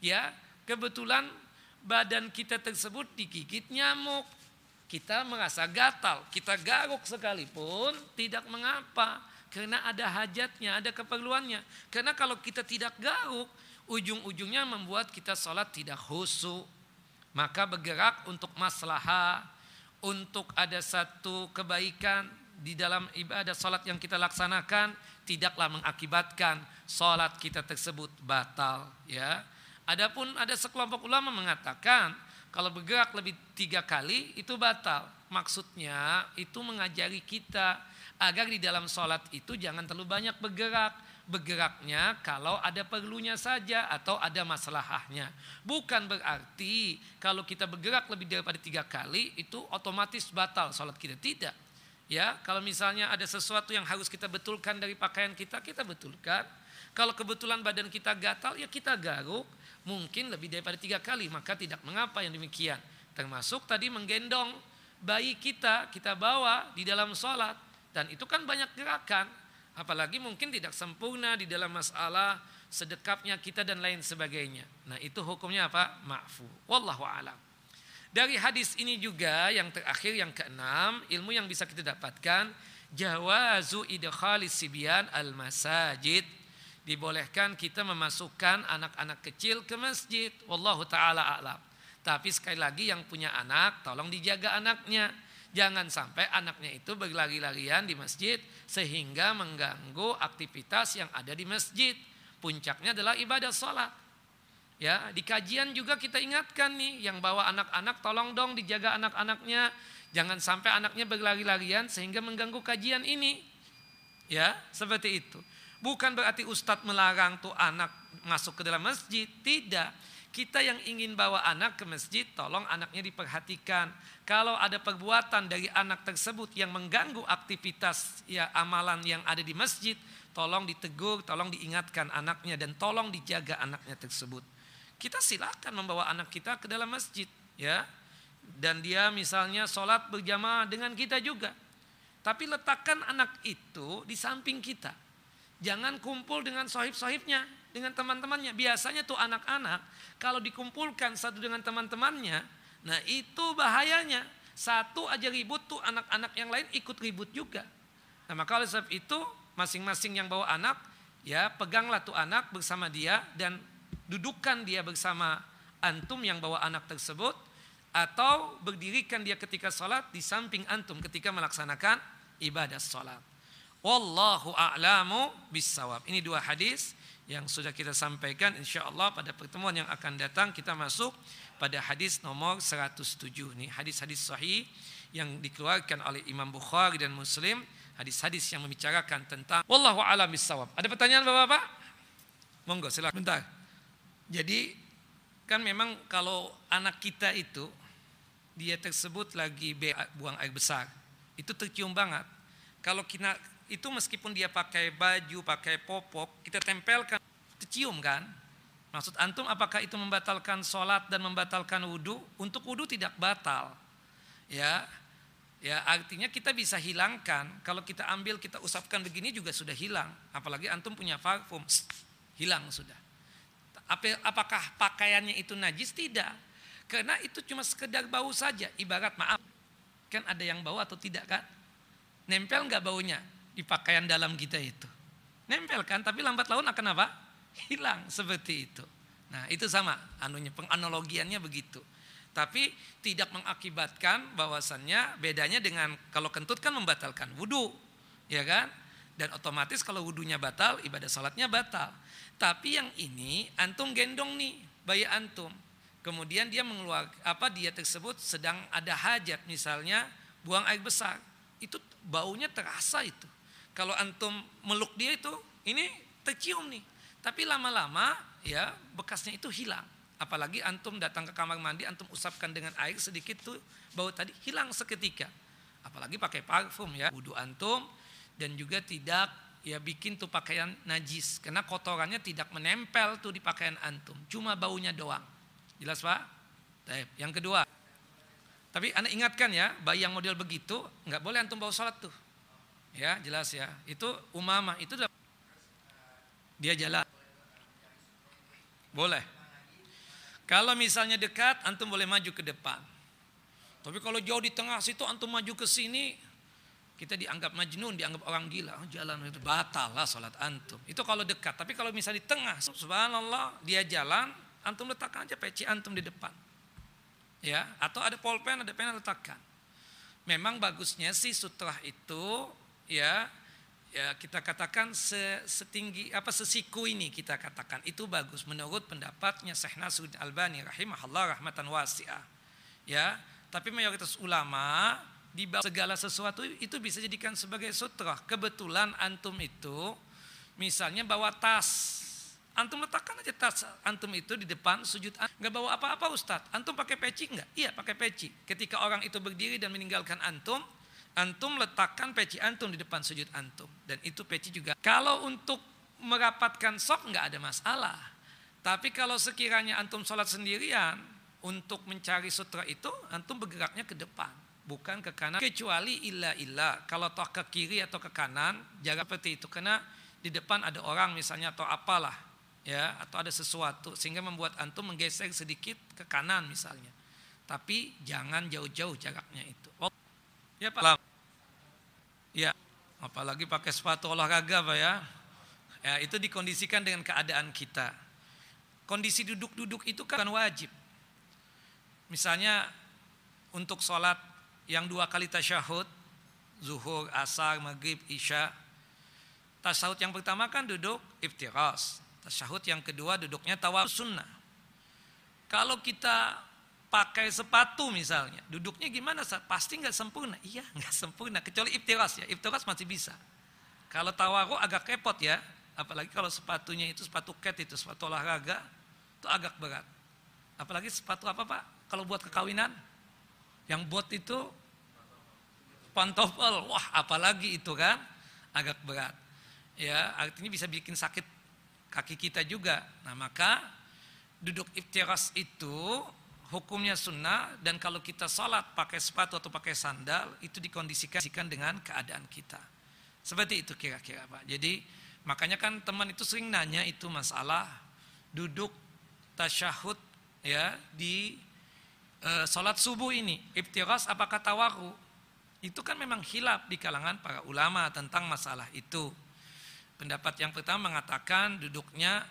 ya kebetulan badan kita tersebut digigit nyamuk. Kita merasa gatal, kita garuk sekalipun tidak mengapa. Karena ada hajatnya, ada keperluannya. Karena kalau kita tidak garuk, ujung-ujungnya membuat kita sholat tidak khusyuk. Maka bergerak untuk maslahah, untuk ada satu kebaikan di dalam ibadah sholat yang kita laksanakan, tidaklah mengakibatkan sholat kita tersebut batal. Ya, Adapun ada sekelompok ulama mengatakan kalau bergerak lebih tiga kali itu batal. Maksudnya itu mengajari kita agar di dalam sholat itu jangan terlalu banyak bergerak. Bergeraknya kalau ada perlunya saja atau ada masalahnya. Bukan berarti kalau kita bergerak lebih daripada tiga kali itu otomatis batal sholat kita. Tidak. Ya, kalau misalnya ada sesuatu yang harus kita betulkan dari pakaian kita, kita betulkan. Kalau kebetulan badan kita gatal, ya kita garuk mungkin lebih daripada tiga kali maka tidak mengapa yang demikian termasuk tadi menggendong bayi kita kita bawa di dalam sholat dan itu kan banyak gerakan apalagi mungkin tidak sempurna di dalam masalah sedekapnya kita dan lain sebagainya nah itu hukumnya apa ma'fu wallahu alam dari hadis ini juga yang terakhir yang keenam ilmu yang bisa kita dapatkan jawazu idkhalis sibyan al masajid dibolehkan kita memasukkan anak-anak kecil ke masjid. Wallahu taala a'lam. Tapi sekali lagi yang punya anak tolong dijaga anaknya. Jangan sampai anaknya itu berlari-larian di masjid sehingga mengganggu aktivitas yang ada di masjid. Puncaknya adalah ibadah sholat. Ya, di kajian juga kita ingatkan nih yang bawa anak-anak tolong dong dijaga anak-anaknya. Jangan sampai anaknya berlari-larian sehingga mengganggu kajian ini. Ya, seperti itu. Bukan berarti ustadz melarang tuh anak masuk ke dalam masjid. Tidak. Kita yang ingin bawa anak ke masjid, tolong anaknya diperhatikan. Kalau ada perbuatan dari anak tersebut yang mengganggu aktivitas ya amalan yang ada di masjid, tolong ditegur, tolong diingatkan anaknya dan tolong dijaga anaknya tersebut. Kita silakan membawa anak kita ke dalam masjid, ya. Dan dia misalnya sholat berjamaah dengan kita juga. Tapi letakkan anak itu di samping kita Jangan kumpul dengan sohib-sohibnya, dengan teman-temannya. Biasanya tuh anak-anak kalau dikumpulkan satu dengan teman-temannya, nah itu bahayanya. Satu aja ribut tuh anak-anak yang lain ikut ribut juga. Nah maka oleh sebab itu masing-masing yang bawa anak, ya peganglah tuh anak bersama dia dan dudukkan dia bersama antum yang bawa anak tersebut atau berdirikan dia ketika sholat di samping antum ketika melaksanakan ibadah sholat. Wallahu a'lamu bisawab. Ini dua hadis yang sudah kita sampaikan insya Allah pada pertemuan yang akan datang kita masuk pada hadis nomor 107 ini hadis-hadis sahih yang dikeluarkan oleh Imam Bukhari dan Muslim hadis-hadis yang membicarakan tentang wallahu a'lam bisawab. Ada pertanyaan Bapak-bapak? Monggo silakan bentar. Jadi kan memang kalau anak kita itu dia tersebut lagi buang air besar itu tercium banget. Kalau kita itu meskipun dia pakai baju, pakai popok, kita tempelkan, tercium kan? Maksud antum apakah itu membatalkan sholat dan membatalkan wudhu? Untuk wudhu tidak batal. Ya, ya artinya kita bisa hilangkan. Kalau kita ambil, kita usapkan begini juga sudah hilang. Apalagi antum punya parfum, hilang sudah. Apakah pakaiannya itu najis? Tidak. Karena itu cuma sekedar bau saja. Ibarat maaf, kan ada yang bau atau tidak kan? Nempel nggak baunya? Di pakaian dalam kita itu. Nempel kan, tapi lambat laun akan apa? Hilang seperti itu. Nah itu sama, anunya penganalogiannya begitu. Tapi tidak mengakibatkan bahwasannya bedanya dengan kalau kentut kan membatalkan wudhu. ya kan? Dan otomatis kalau wudhunya batal, ibadah salatnya batal. Tapi yang ini antum gendong nih bayi antum. Kemudian dia mengeluarkan apa dia tersebut sedang ada hajat misalnya buang air besar. Itu baunya terasa itu. Kalau antum meluk dia itu ini tercium nih. Tapi lama-lama ya bekasnya itu hilang. Apalagi antum datang ke kamar mandi, antum usapkan dengan air sedikit tuh bau tadi hilang seketika. Apalagi pakai parfum ya. Wudhu antum dan juga tidak ya bikin tuh pakaian najis karena kotorannya tidak menempel tuh di pakaian antum. Cuma baunya doang. Jelas Pak? Baik. Yang kedua, tapi anda ingatkan ya, bayi yang model begitu nggak boleh antum bawa sholat tuh. Ya jelas ya. Itu umamah itu dia jalan. Boleh. Kalau misalnya dekat, antum boleh maju ke depan. Tapi kalau jauh di tengah situ, antum maju ke sini, kita dianggap majnun, dianggap orang gila. Oh, jalan itu batal lah sholat antum. Itu kalau dekat. Tapi kalau misalnya di tengah, subhanallah, dia jalan, antum letakkan aja peci antum di depan. Ya, atau ada polpen, ada pena letakkan. Memang bagusnya sih sutra itu ya ya kita katakan setinggi apa sesiku ini kita katakan itu bagus menurut pendapatnya Syekh Nasruddin Albani rahimahullah rahmatan wasi'ah. Ya, tapi mayoritas ulama di segala sesuatu itu bisa jadikan sebagai sutra. Kebetulan antum itu misalnya bawa tas Antum letakkan aja tas antum itu di depan sujud. Nggak bawa apa-apa Ustadz. Antum pakai peci nggak? Iya pakai peci. Ketika orang itu berdiri dan meninggalkan antum, antum letakkan peci antum di depan sujud antum. Dan itu peci juga. Kalau untuk merapatkan sok nggak ada masalah. Tapi kalau sekiranya antum sholat sendirian, untuk mencari sutra itu, antum bergeraknya ke depan. Bukan ke kanan. Kecuali illa illa. Kalau toh ke kiri atau ke kanan, jaga seperti itu. Karena di depan ada orang misalnya atau apalah ya atau ada sesuatu sehingga membuat antum menggeser sedikit ke kanan misalnya. Tapi jangan jauh-jauh jaraknya itu. Ya Pak. Ya, apalagi pakai sepatu olahraga Pak ya. Ya, itu dikondisikan dengan keadaan kita. Kondisi duduk-duduk itu kan wajib. Misalnya untuk sholat yang dua kali tasyahud, zuhur, asar, maghrib, isya. Tasyahud yang pertama kan duduk iftiras. Tasyahud yang kedua duduknya tawaf sunnah. Kalau kita pakai sepatu misalnya, duduknya gimana? Pasti nggak sempurna. Iya, nggak sempurna. Kecuali iftiras ya, iftiras masih bisa. Kalau tawaru agak kepot ya, apalagi kalau sepatunya itu sepatu cat itu, sepatu olahraga, itu agak berat. Apalagi sepatu apa pak? Kalau buat kekawinan, yang buat itu pantofel, wah apalagi itu kan, agak berat. Ya, artinya bisa bikin sakit kaki kita juga. Nah maka duduk iftiras itu hukumnya sunnah dan kalau kita sholat pakai sepatu atau pakai sandal itu dikondisikan dengan keadaan kita. Seperti itu kira-kira Pak. Jadi makanya kan teman itu sering nanya itu masalah duduk tasyahud ya di e, sholat subuh ini. Iftiras apakah tawaru? Itu kan memang hilaf di kalangan para ulama tentang masalah itu. Pendapat yang pertama mengatakan duduknya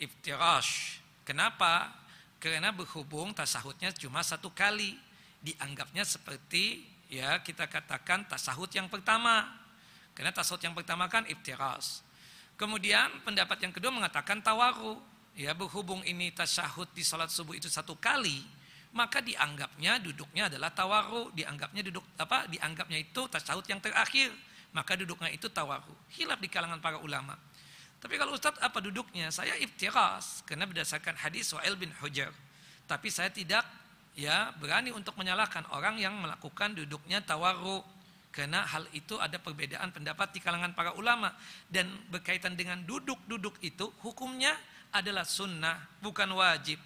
iftirash. Kenapa? Karena berhubung tasahudnya cuma satu kali. Dianggapnya seperti ya kita katakan tasahud yang pertama. Karena tasahud yang pertama kan iftirash. Kemudian pendapat yang kedua mengatakan tawaru. Ya berhubung ini tasahud di salat subuh itu satu kali, maka dianggapnya duduknya adalah tawaru, dianggapnya duduk apa? Dianggapnya itu tasahud yang terakhir maka duduknya itu tawahu. Hilaf di kalangan para ulama. Tapi kalau Ustadz apa duduknya? Saya iftiras karena berdasarkan hadis Wa'il bin Hujar. Tapi saya tidak ya berani untuk menyalahkan orang yang melakukan duduknya tawaru karena hal itu ada perbedaan pendapat di kalangan para ulama dan berkaitan dengan duduk-duduk itu hukumnya adalah sunnah bukan wajib.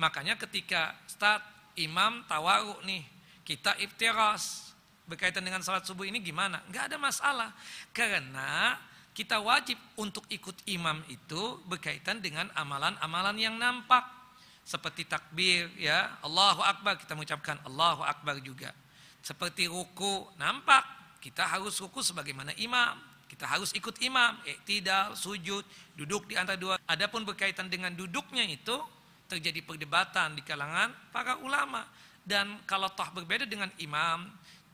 Makanya ketika start imam tawaru nih kita iftiras berkaitan dengan salat subuh ini gimana? Enggak ada masalah. Karena kita wajib untuk ikut imam itu berkaitan dengan amalan-amalan yang nampak. Seperti takbir ya, Allahu Akbar kita mengucapkan Allahu Akbar juga. Seperti ruku nampak, kita harus ruku sebagaimana imam. Kita harus ikut imam, tidak sujud, duduk di antara dua. Adapun berkaitan dengan duduknya itu terjadi perdebatan di kalangan para ulama. Dan kalau toh berbeda dengan imam,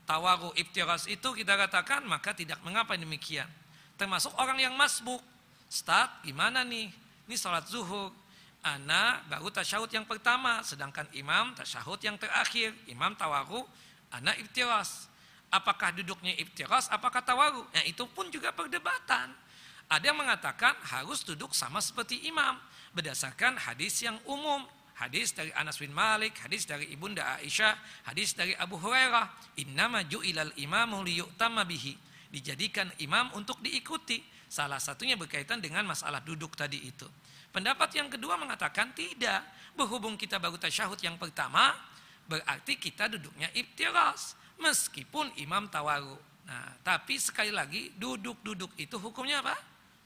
tawaru iftiras itu kita katakan maka tidak mengapa demikian. Termasuk orang yang masbuk. Start gimana nih? Ini salat zuhur. Ana baru tasyahud yang pertama. Sedangkan imam tasyahud yang terakhir. Imam tawaru, ana iftiras. Apakah duduknya iftiras, apakah tawaru? Nah itu pun juga perdebatan. Ada yang mengatakan harus duduk sama seperti imam. Berdasarkan hadis yang umum Hadis dari Anas bin Malik, hadis dari Ibunda Aisyah, hadis dari Abu Hurairah. Innama ju'ilal imamu liyu'tama bihi. Dijadikan imam untuk diikuti. Salah satunya berkaitan dengan masalah duduk tadi itu. Pendapat yang kedua mengatakan tidak. Berhubung kita baru tasyahud yang pertama, berarti kita duduknya ibtiras. Meskipun imam tawaru. Nah, tapi sekali lagi duduk-duduk itu hukumnya apa?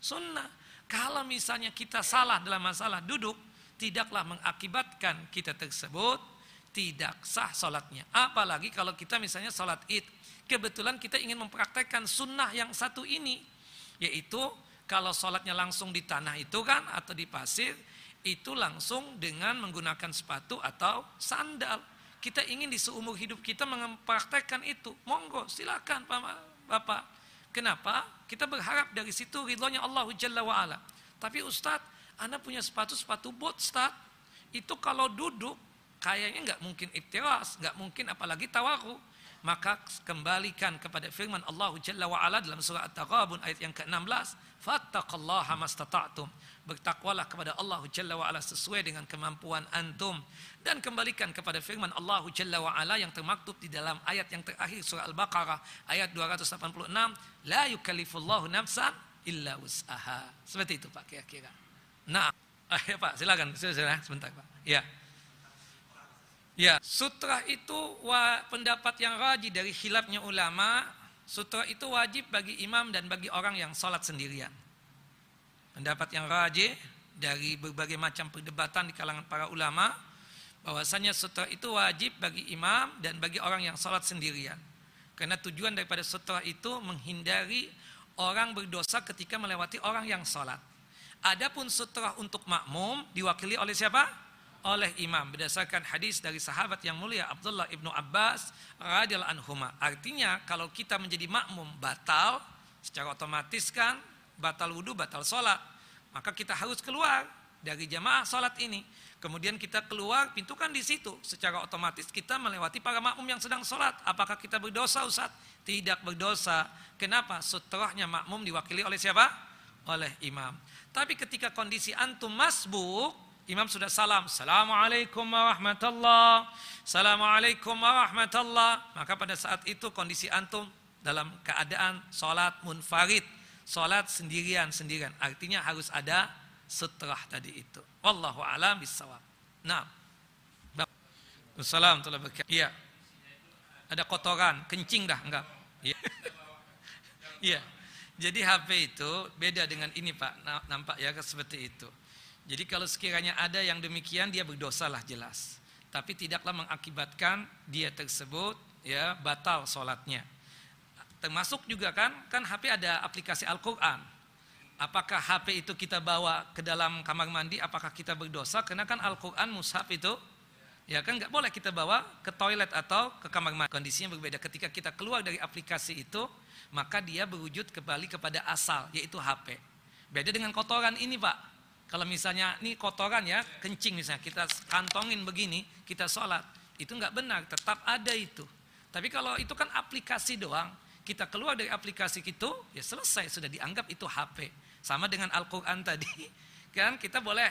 Sunnah. Kalau misalnya kita salah dalam masalah duduk, tidaklah mengakibatkan kita tersebut tidak sah sholatnya. Apalagi kalau kita misalnya sholat id. Kebetulan kita ingin mempraktekkan sunnah yang satu ini. Yaitu kalau sholatnya langsung di tanah itu kan atau di pasir. Itu langsung dengan menggunakan sepatu atau sandal. Kita ingin di seumur hidup kita mempraktekkan itu. Monggo silakan Bapak. Kenapa? Kita berharap dari situ ridhonya Allah Jalla wa'ala. Tapi Ustadz anda punya sepatu-sepatu bot start. Itu kalau duduk kayaknya nggak mungkin iftiras, nggak mungkin apalagi tawaru. Maka kembalikan kepada firman Allah Jalla wa ala dalam surah At-Taghabun ayat yang ke-16, "Fattaqullaha mastata'tum." Bertakwalah kepada Allah Jalla wa ala sesuai dengan kemampuan antum dan kembalikan kepada firman Allah Jalla wa ala yang termaktub di dalam ayat yang terakhir surah Al-Baqarah ayat 286, "La yukallifullahu nafsan illa wus'aha." Seperti itu Pak kira-kira. Nah, ah, ya Pak, silakan. Silakan sebentar Pak. Ya. Ya, sutra itu wa, pendapat yang rajih dari khilafnya ulama, sutra itu wajib bagi imam dan bagi orang yang sholat sendirian. Pendapat yang rajih dari berbagai macam perdebatan di kalangan para ulama, bahwasanya sutra itu wajib bagi imam dan bagi orang yang sholat sendirian. Karena tujuan daripada sutra itu menghindari orang berdosa ketika melewati orang yang sholat. Adapun sutra untuk makmum diwakili oleh siapa? Oleh imam berdasarkan hadis dari sahabat yang mulia Abdullah ibnu Abbas radhiyallahu anhuma. Artinya kalau kita menjadi makmum batal secara otomatis kan batal wudhu, batal sholat. Maka kita harus keluar dari jamaah sholat ini. Kemudian kita keluar, pintu kan di situ. Secara otomatis kita melewati para makmum yang sedang sholat. Apakah kita berdosa Ustaz? Tidak berdosa. Kenapa? Sutrahnya makmum diwakili oleh siapa? Oleh imam. Tapi ketika kondisi antum masbuk, imam sudah salam. Assalamualaikum warahmatullah. Assalamualaikum warahmatullah. Maka pada saat itu kondisi antum dalam keadaan sholat munfarid. Sholat sendirian-sendirian. Artinya harus ada setelah tadi itu. Wallahu alam bisawab. Nah. Assalamualaikum Iya. Ada kotoran, kencing dah enggak? Iya. Iya. Jadi HP itu beda dengan ini Pak, nampak ya seperti itu. Jadi kalau sekiranya ada yang demikian dia berdosa lah jelas. Tapi tidaklah mengakibatkan dia tersebut ya batal sholatnya. Termasuk juga kan, kan HP ada aplikasi Al-Quran. Apakah HP itu kita bawa ke dalam kamar mandi, apakah kita berdosa? Karena kan Al-Quran mushaf itu Ya kan nggak boleh kita bawa ke toilet atau ke kamar mandi. Kondisinya berbeda. Ketika kita keluar dari aplikasi itu, maka dia berwujud kembali kepada asal yaitu HP. Beda dengan kotoran ini Pak. Kalau misalnya ini kotoran ya, kencing misalnya kita kantongin begini, kita sholat, itu nggak benar, tetap ada itu. Tapi kalau itu kan aplikasi doang, kita keluar dari aplikasi itu, ya selesai sudah dianggap itu HP. Sama dengan Al-Quran tadi, kan kita boleh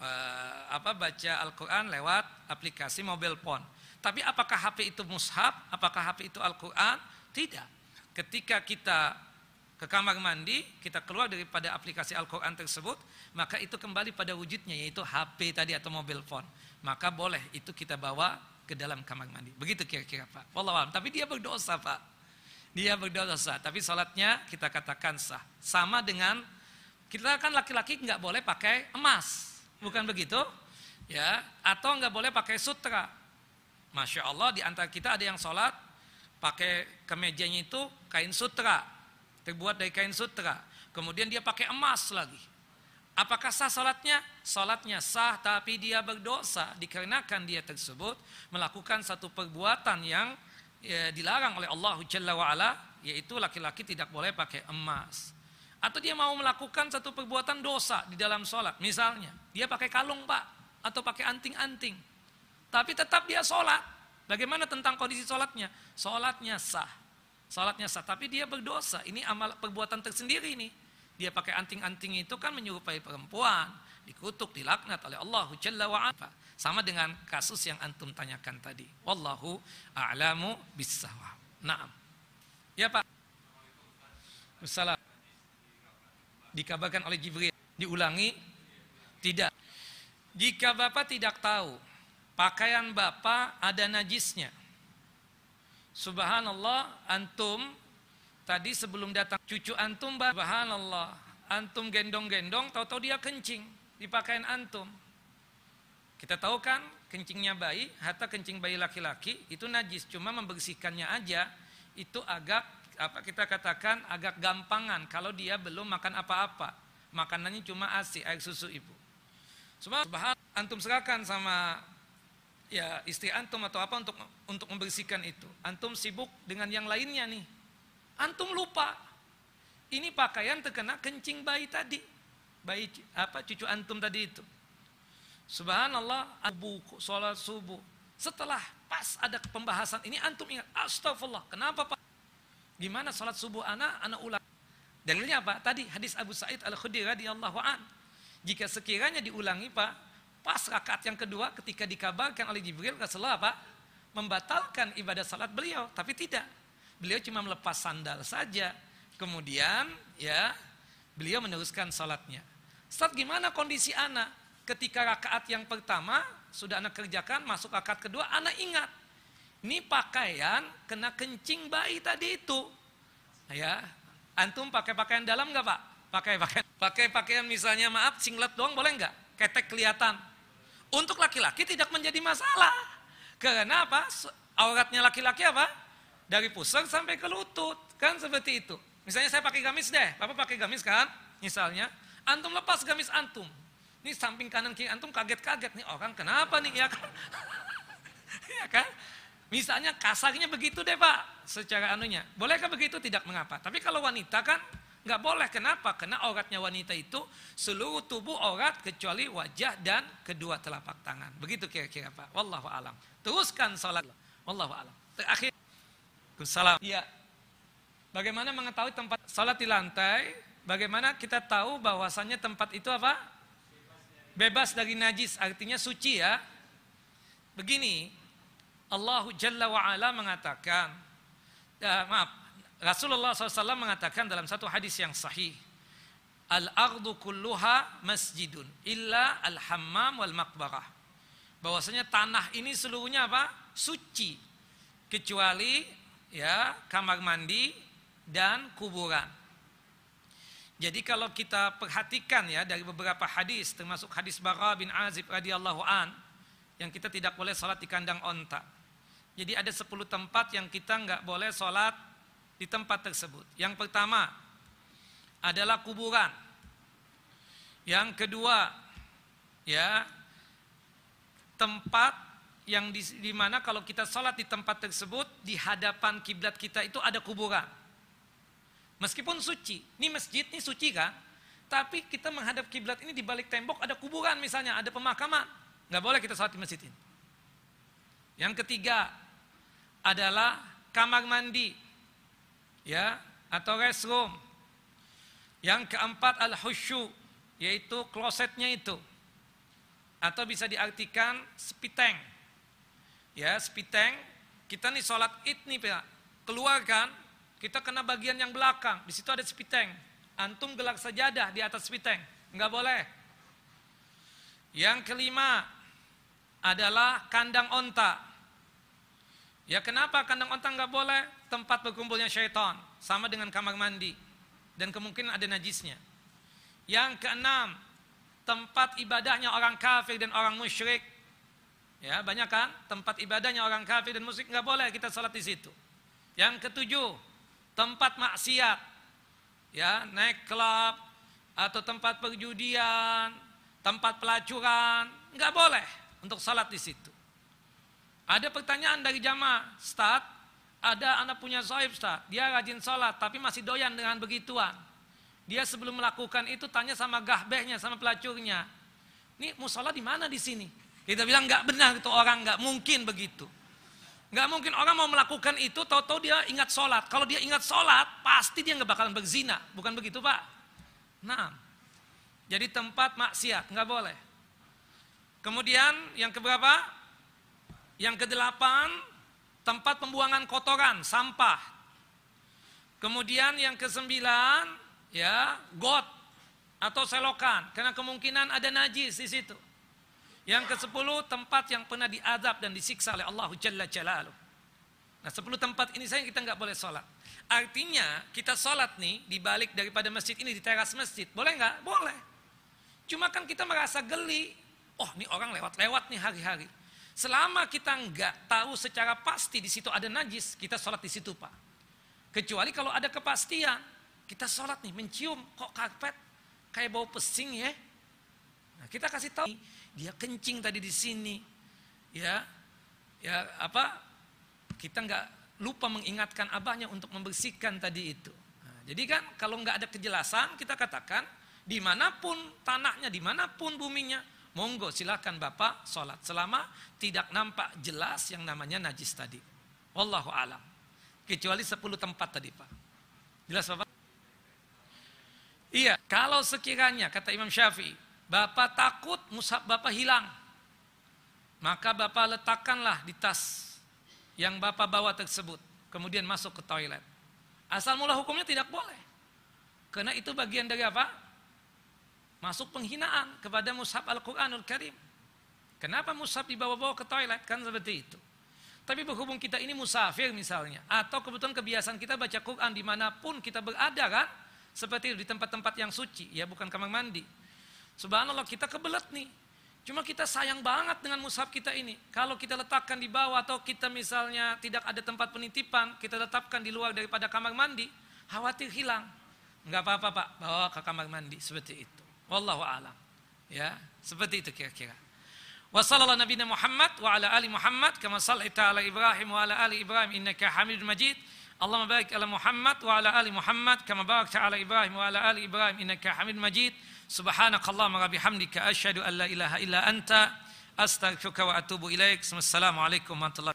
uh, apa baca Al-Quran lewat aplikasi mobile phone. Tapi apakah HP itu mushaf? Apakah HP itu Al-Quran? Tidak. Ketika kita ke kamar mandi, kita keluar daripada aplikasi Al-Quran tersebut, maka itu kembali pada wujudnya yaitu HP tadi atau mobile phone. Maka boleh itu kita bawa ke dalam kamar mandi. Begitu kira-kira Pak. Wallahualam. Tapi dia berdosa Pak. Dia berdosa. Tapi salatnya kita katakan sah. Sama dengan kita kan laki-laki nggak boleh pakai emas, bukan begitu? Ya, atau nggak boleh pakai sutra. Masya Allah di antara kita ada yang sholat pakai kemejanya itu kain sutra, terbuat dari kain sutra. Kemudian dia pakai emas lagi. Apakah sah salatnya? Salatnya sah tapi dia berdosa. Dikarenakan dia tersebut melakukan satu perbuatan yang ya, dilarang oleh Allah Jalla wa'ala yaitu laki-laki tidak boleh pakai emas. Atau dia mau melakukan satu perbuatan dosa di dalam sholat misalnya dia pakai kalung pak atau pakai anting-anting. Tapi tetap dia sholat bagaimana tentang kondisi sholatnya sholatnya sah sholatnya sah tapi dia berdosa. Ini amal perbuatan tersendiri nih. Dia pakai anting-anting itu kan menyerupai perempuan. Dikutuk dilaknat oleh Allah Jalla wa'ala sama dengan kasus yang antum tanyakan tadi. Wallahu a'lamu bissawab. Naam. Ya Pak. Salam dikabarkan oleh Jibril. Diulangi? Tidak. Jika Bapak tidak tahu pakaian Bapak ada najisnya Subhanallah antum tadi sebelum datang cucu antum subhanallah antum gendong-gendong tahu-tahu dia kencing di pakaian antum. Kita tahu kan kencingnya bayi hatta kencing bayi laki-laki itu najis cuma membersihkannya aja itu agak apa kita katakan agak gampangan kalau dia belum makan apa-apa. Makanannya cuma asi air susu ibu. Subhanallah antum serahkan sama ya istri antum atau apa untuk untuk membersihkan itu. Antum sibuk dengan yang lainnya nih. Antum lupa. Ini pakaian terkena kencing bayi tadi. Bayi apa cucu antum tadi itu. Subhanallah, abu sholat subuh. Setelah pas ada pembahasan ini antum ingat, astagfirullah. Kenapa Pak? Gimana sholat subuh anak, anak ulang. Dalilnya apa? Tadi hadis Abu Sa'id Al-Khudri radhiyallahu an. Jika sekiranya diulangi Pak, Pas rakaat yang kedua ketika dikabarkan oleh Jibril Rasulullah apa? Membatalkan ibadah salat beliau, tapi tidak. Beliau cuma melepas sandal saja. Kemudian ya beliau meneruskan salatnya. Saat gimana kondisi anak? Ketika rakaat yang pertama sudah anak kerjakan, masuk rakaat kedua, anak ingat. Ini pakaian kena kencing bayi tadi itu. Ya, antum pakai pakaian dalam nggak pak? Pakai pakaian, pakai pakaian misalnya maaf singlet doang boleh nggak? Ketek kelihatan. Untuk laki-laki tidak menjadi masalah. Karena apa? Auratnya laki-laki apa? Dari pusar sampai ke lutut. Kan seperti itu. Misalnya saya pakai gamis deh. Bapak pakai gamis kan? Misalnya. Antum lepas gamis antum. Ini samping kanan kiri antum kaget-kaget. Nih orang kenapa nih? Ya kan? ya kan? Misalnya kasarnya begitu deh pak. Secara anunya. Bolehkah begitu? Tidak mengapa. Tapi kalau wanita kan Nggak boleh, kenapa? Karena auratnya wanita itu seluruh tubuh aurat kecuali wajah dan kedua telapak tangan. Begitu kira-kira Pak. Wallahu alam. Teruskan salat. Wallahu alam. Terakhir. Salam. Iya. Bagaimana mengetahui tempat salat di lantai? Bagaimana kita tahu bahwasannya tempat itu apa? Bebas dari najis, artinya suci ya. Begini, Allah Jalla wa'ala mengatakan, ya, maaf, Rasulullah SAW mengatakan dalam satu hadis yang sahih, Al-ardu kulluha masjidun illa al-hammam wal makbarah. Bahwasanya tanah ini seluruhnya apa? Suci. Kecuali ya kamar mandi dan kuburan. Jadi kalau kita perhatikan ya dari beberapa hadis termasuk hadis Bara bin Azib radhiyallahu an yang kita tidak boleh sholat di kandang onta. Jadi ada 10 tempat yang kita nggak boleh sholat di tempat tersebut. Yang pertama adalah kuburan. Yang kedua ya tempat yang di, di mana kalau kita sholat di tempat tersebut di hadapan kiblat kita itu ada kuburan. Meskipun suci, ini masjid ini suci kan? Tapi kita menghadap kiblat ini di balik tembok ada kuburan misalnya, ada pemakaman. Nggak boleh kita sholat di masjid ini. Yang ketiga adalah kamar mandi ya atau restroom. Yang keempat al-husyu yaitu klosetnya itu. Atau bisa diartikan spiteng. Ya, spiteng kita nih sholat id nih Pak. Keluarkan, kita kena bagian yang belakang. Di situ ada spiteng. Antum gelak sajadah di atas spiteng. Enggak boleh. Yang kelima adalah kandang onta. Ya kenapa kandang onta enggak boleh? Tempat berkumpulnya syaitan sama dengan kamar mandi dan kemungkinan ada najisnya. Yang keenam, tempat ibadahnya orang kafir dan orang musyrik. Ya, banyak kan tempat ibadahnya orang kafir dan musyrik nggak boleh kita salat di situ. Yang ketujuh, tempat maksiat. Ya, naik klub atau tempat perjudian, tempat pelacuran, nggak boleh untuk salat di situ. Ada pertanyaan dari jamaah, Ustaz, ada anak punya sohib Ustaz, dia rajin sholat tapi masih doyan dengan begituan. Dia sebelum melakukan itu tanya sama gahbehnya, sama pelacurnya. Ini musola di mana di sini? Kita bilang nggak benar itu orang nggak mungkin begitu. Nggak mungkin orang mau melakukan itu, tahu-tahu dia ingat sholat. Kalau dia ingat sholat, pasti dia nggak bakalan berzina. Bukan begitu Pak? Nah, jadi tempat maksiat nggak boleh. Kemudian yang keberapa? Yang kedelapan, tempat pembuangan kotoran, sampah. Kemudian yang kesembilan, ya, got atau selokan karena kemungkinan ada najis di situ. Yang ke-10 tempat yang pernah diadab dan disiksa oleh Allah Jalla Jalaluh. Nah, 10 tempat ini saya kita nggak boleh sholat. Artinya kita sholat nih di balik daripada masjid ini di teras masjid. Boleh nggak? Boleh. Cuma kan kita merasa geli. Oh, ini orang lewat-lewat nih hari-hari. Selama kita nggak tahu secara pasti di situ ada najis, kita sholat di situ pak. Kecuali kalau ada kepastian, kita sholat nih mencium kok karpet kayak bau pesing ya. Nah, kita kasih tahu dia kencing tadi di sini. Ya. Ya, apa? Kita nggak lupa mengingatkan abahnya untuk membersihkan tadi itu. Nah, jadi kan kalau nggak ada kejelasan kita katakan di mana pun tanahnya, di mana pun buminya, monggo silakan bapak sholat selama tidak nampak jelas yang namanya najis tadi. Wallahu alam. Kecuali 10 tempat tadi pak. Jelas bapak? Iya, kalau sekiranya kata Imam Syafi'i, Bapak takut mushaf Bapak hilang. Maka Bapak letakkanlah di tas yang Bapak bawa tersebut. Kemudian masuk ke toilet. Asal mula hukumnya tidak boleh. Karena itu bagian dari apa? Masuk penghinaan kepada mushaf Al-Quranul Karim. Kenapa mushaf dibawa-bawa ke toilet? Kan seperti itu. Tapi berhubung kita ini musafir misalnya. Atau kebetulan kebiasaan kita baca Quran di mana pun kita berada kan seperti di tempat-tempat yang suci, ya bukan kamar mandi. Subhanallah kita kebelet nih. Cuma kita sayang banget dengan mushaf kita ini. Kalau kita letakkan di bawah atau kita misalnya tidak ada tempat penitipan, kita letakkan di luar daripada kamar mandi, khawatir hilang. Enggak apa-apa Pak, bawa ke kamar mandi seperti itu. Wallahu a'lam. Ya, seperti itu kira-kira. Wa sallallahu nabiyina Muhammad wa ala ali Muhammad kama sallaita ala Ibrahim wa ala ali Ibrahim innaka Hamidum Majid. اللهم بارك على محمد وعلى آل محمد كما باركت على إبراهيم وعلى آل إبراهيم إنك حميد مجيد سبحانك اللهم وبحمدك أشهد أن لا إله إلا أنت أستغفرك وأتوب إليك السلام عليكم ورحمة الله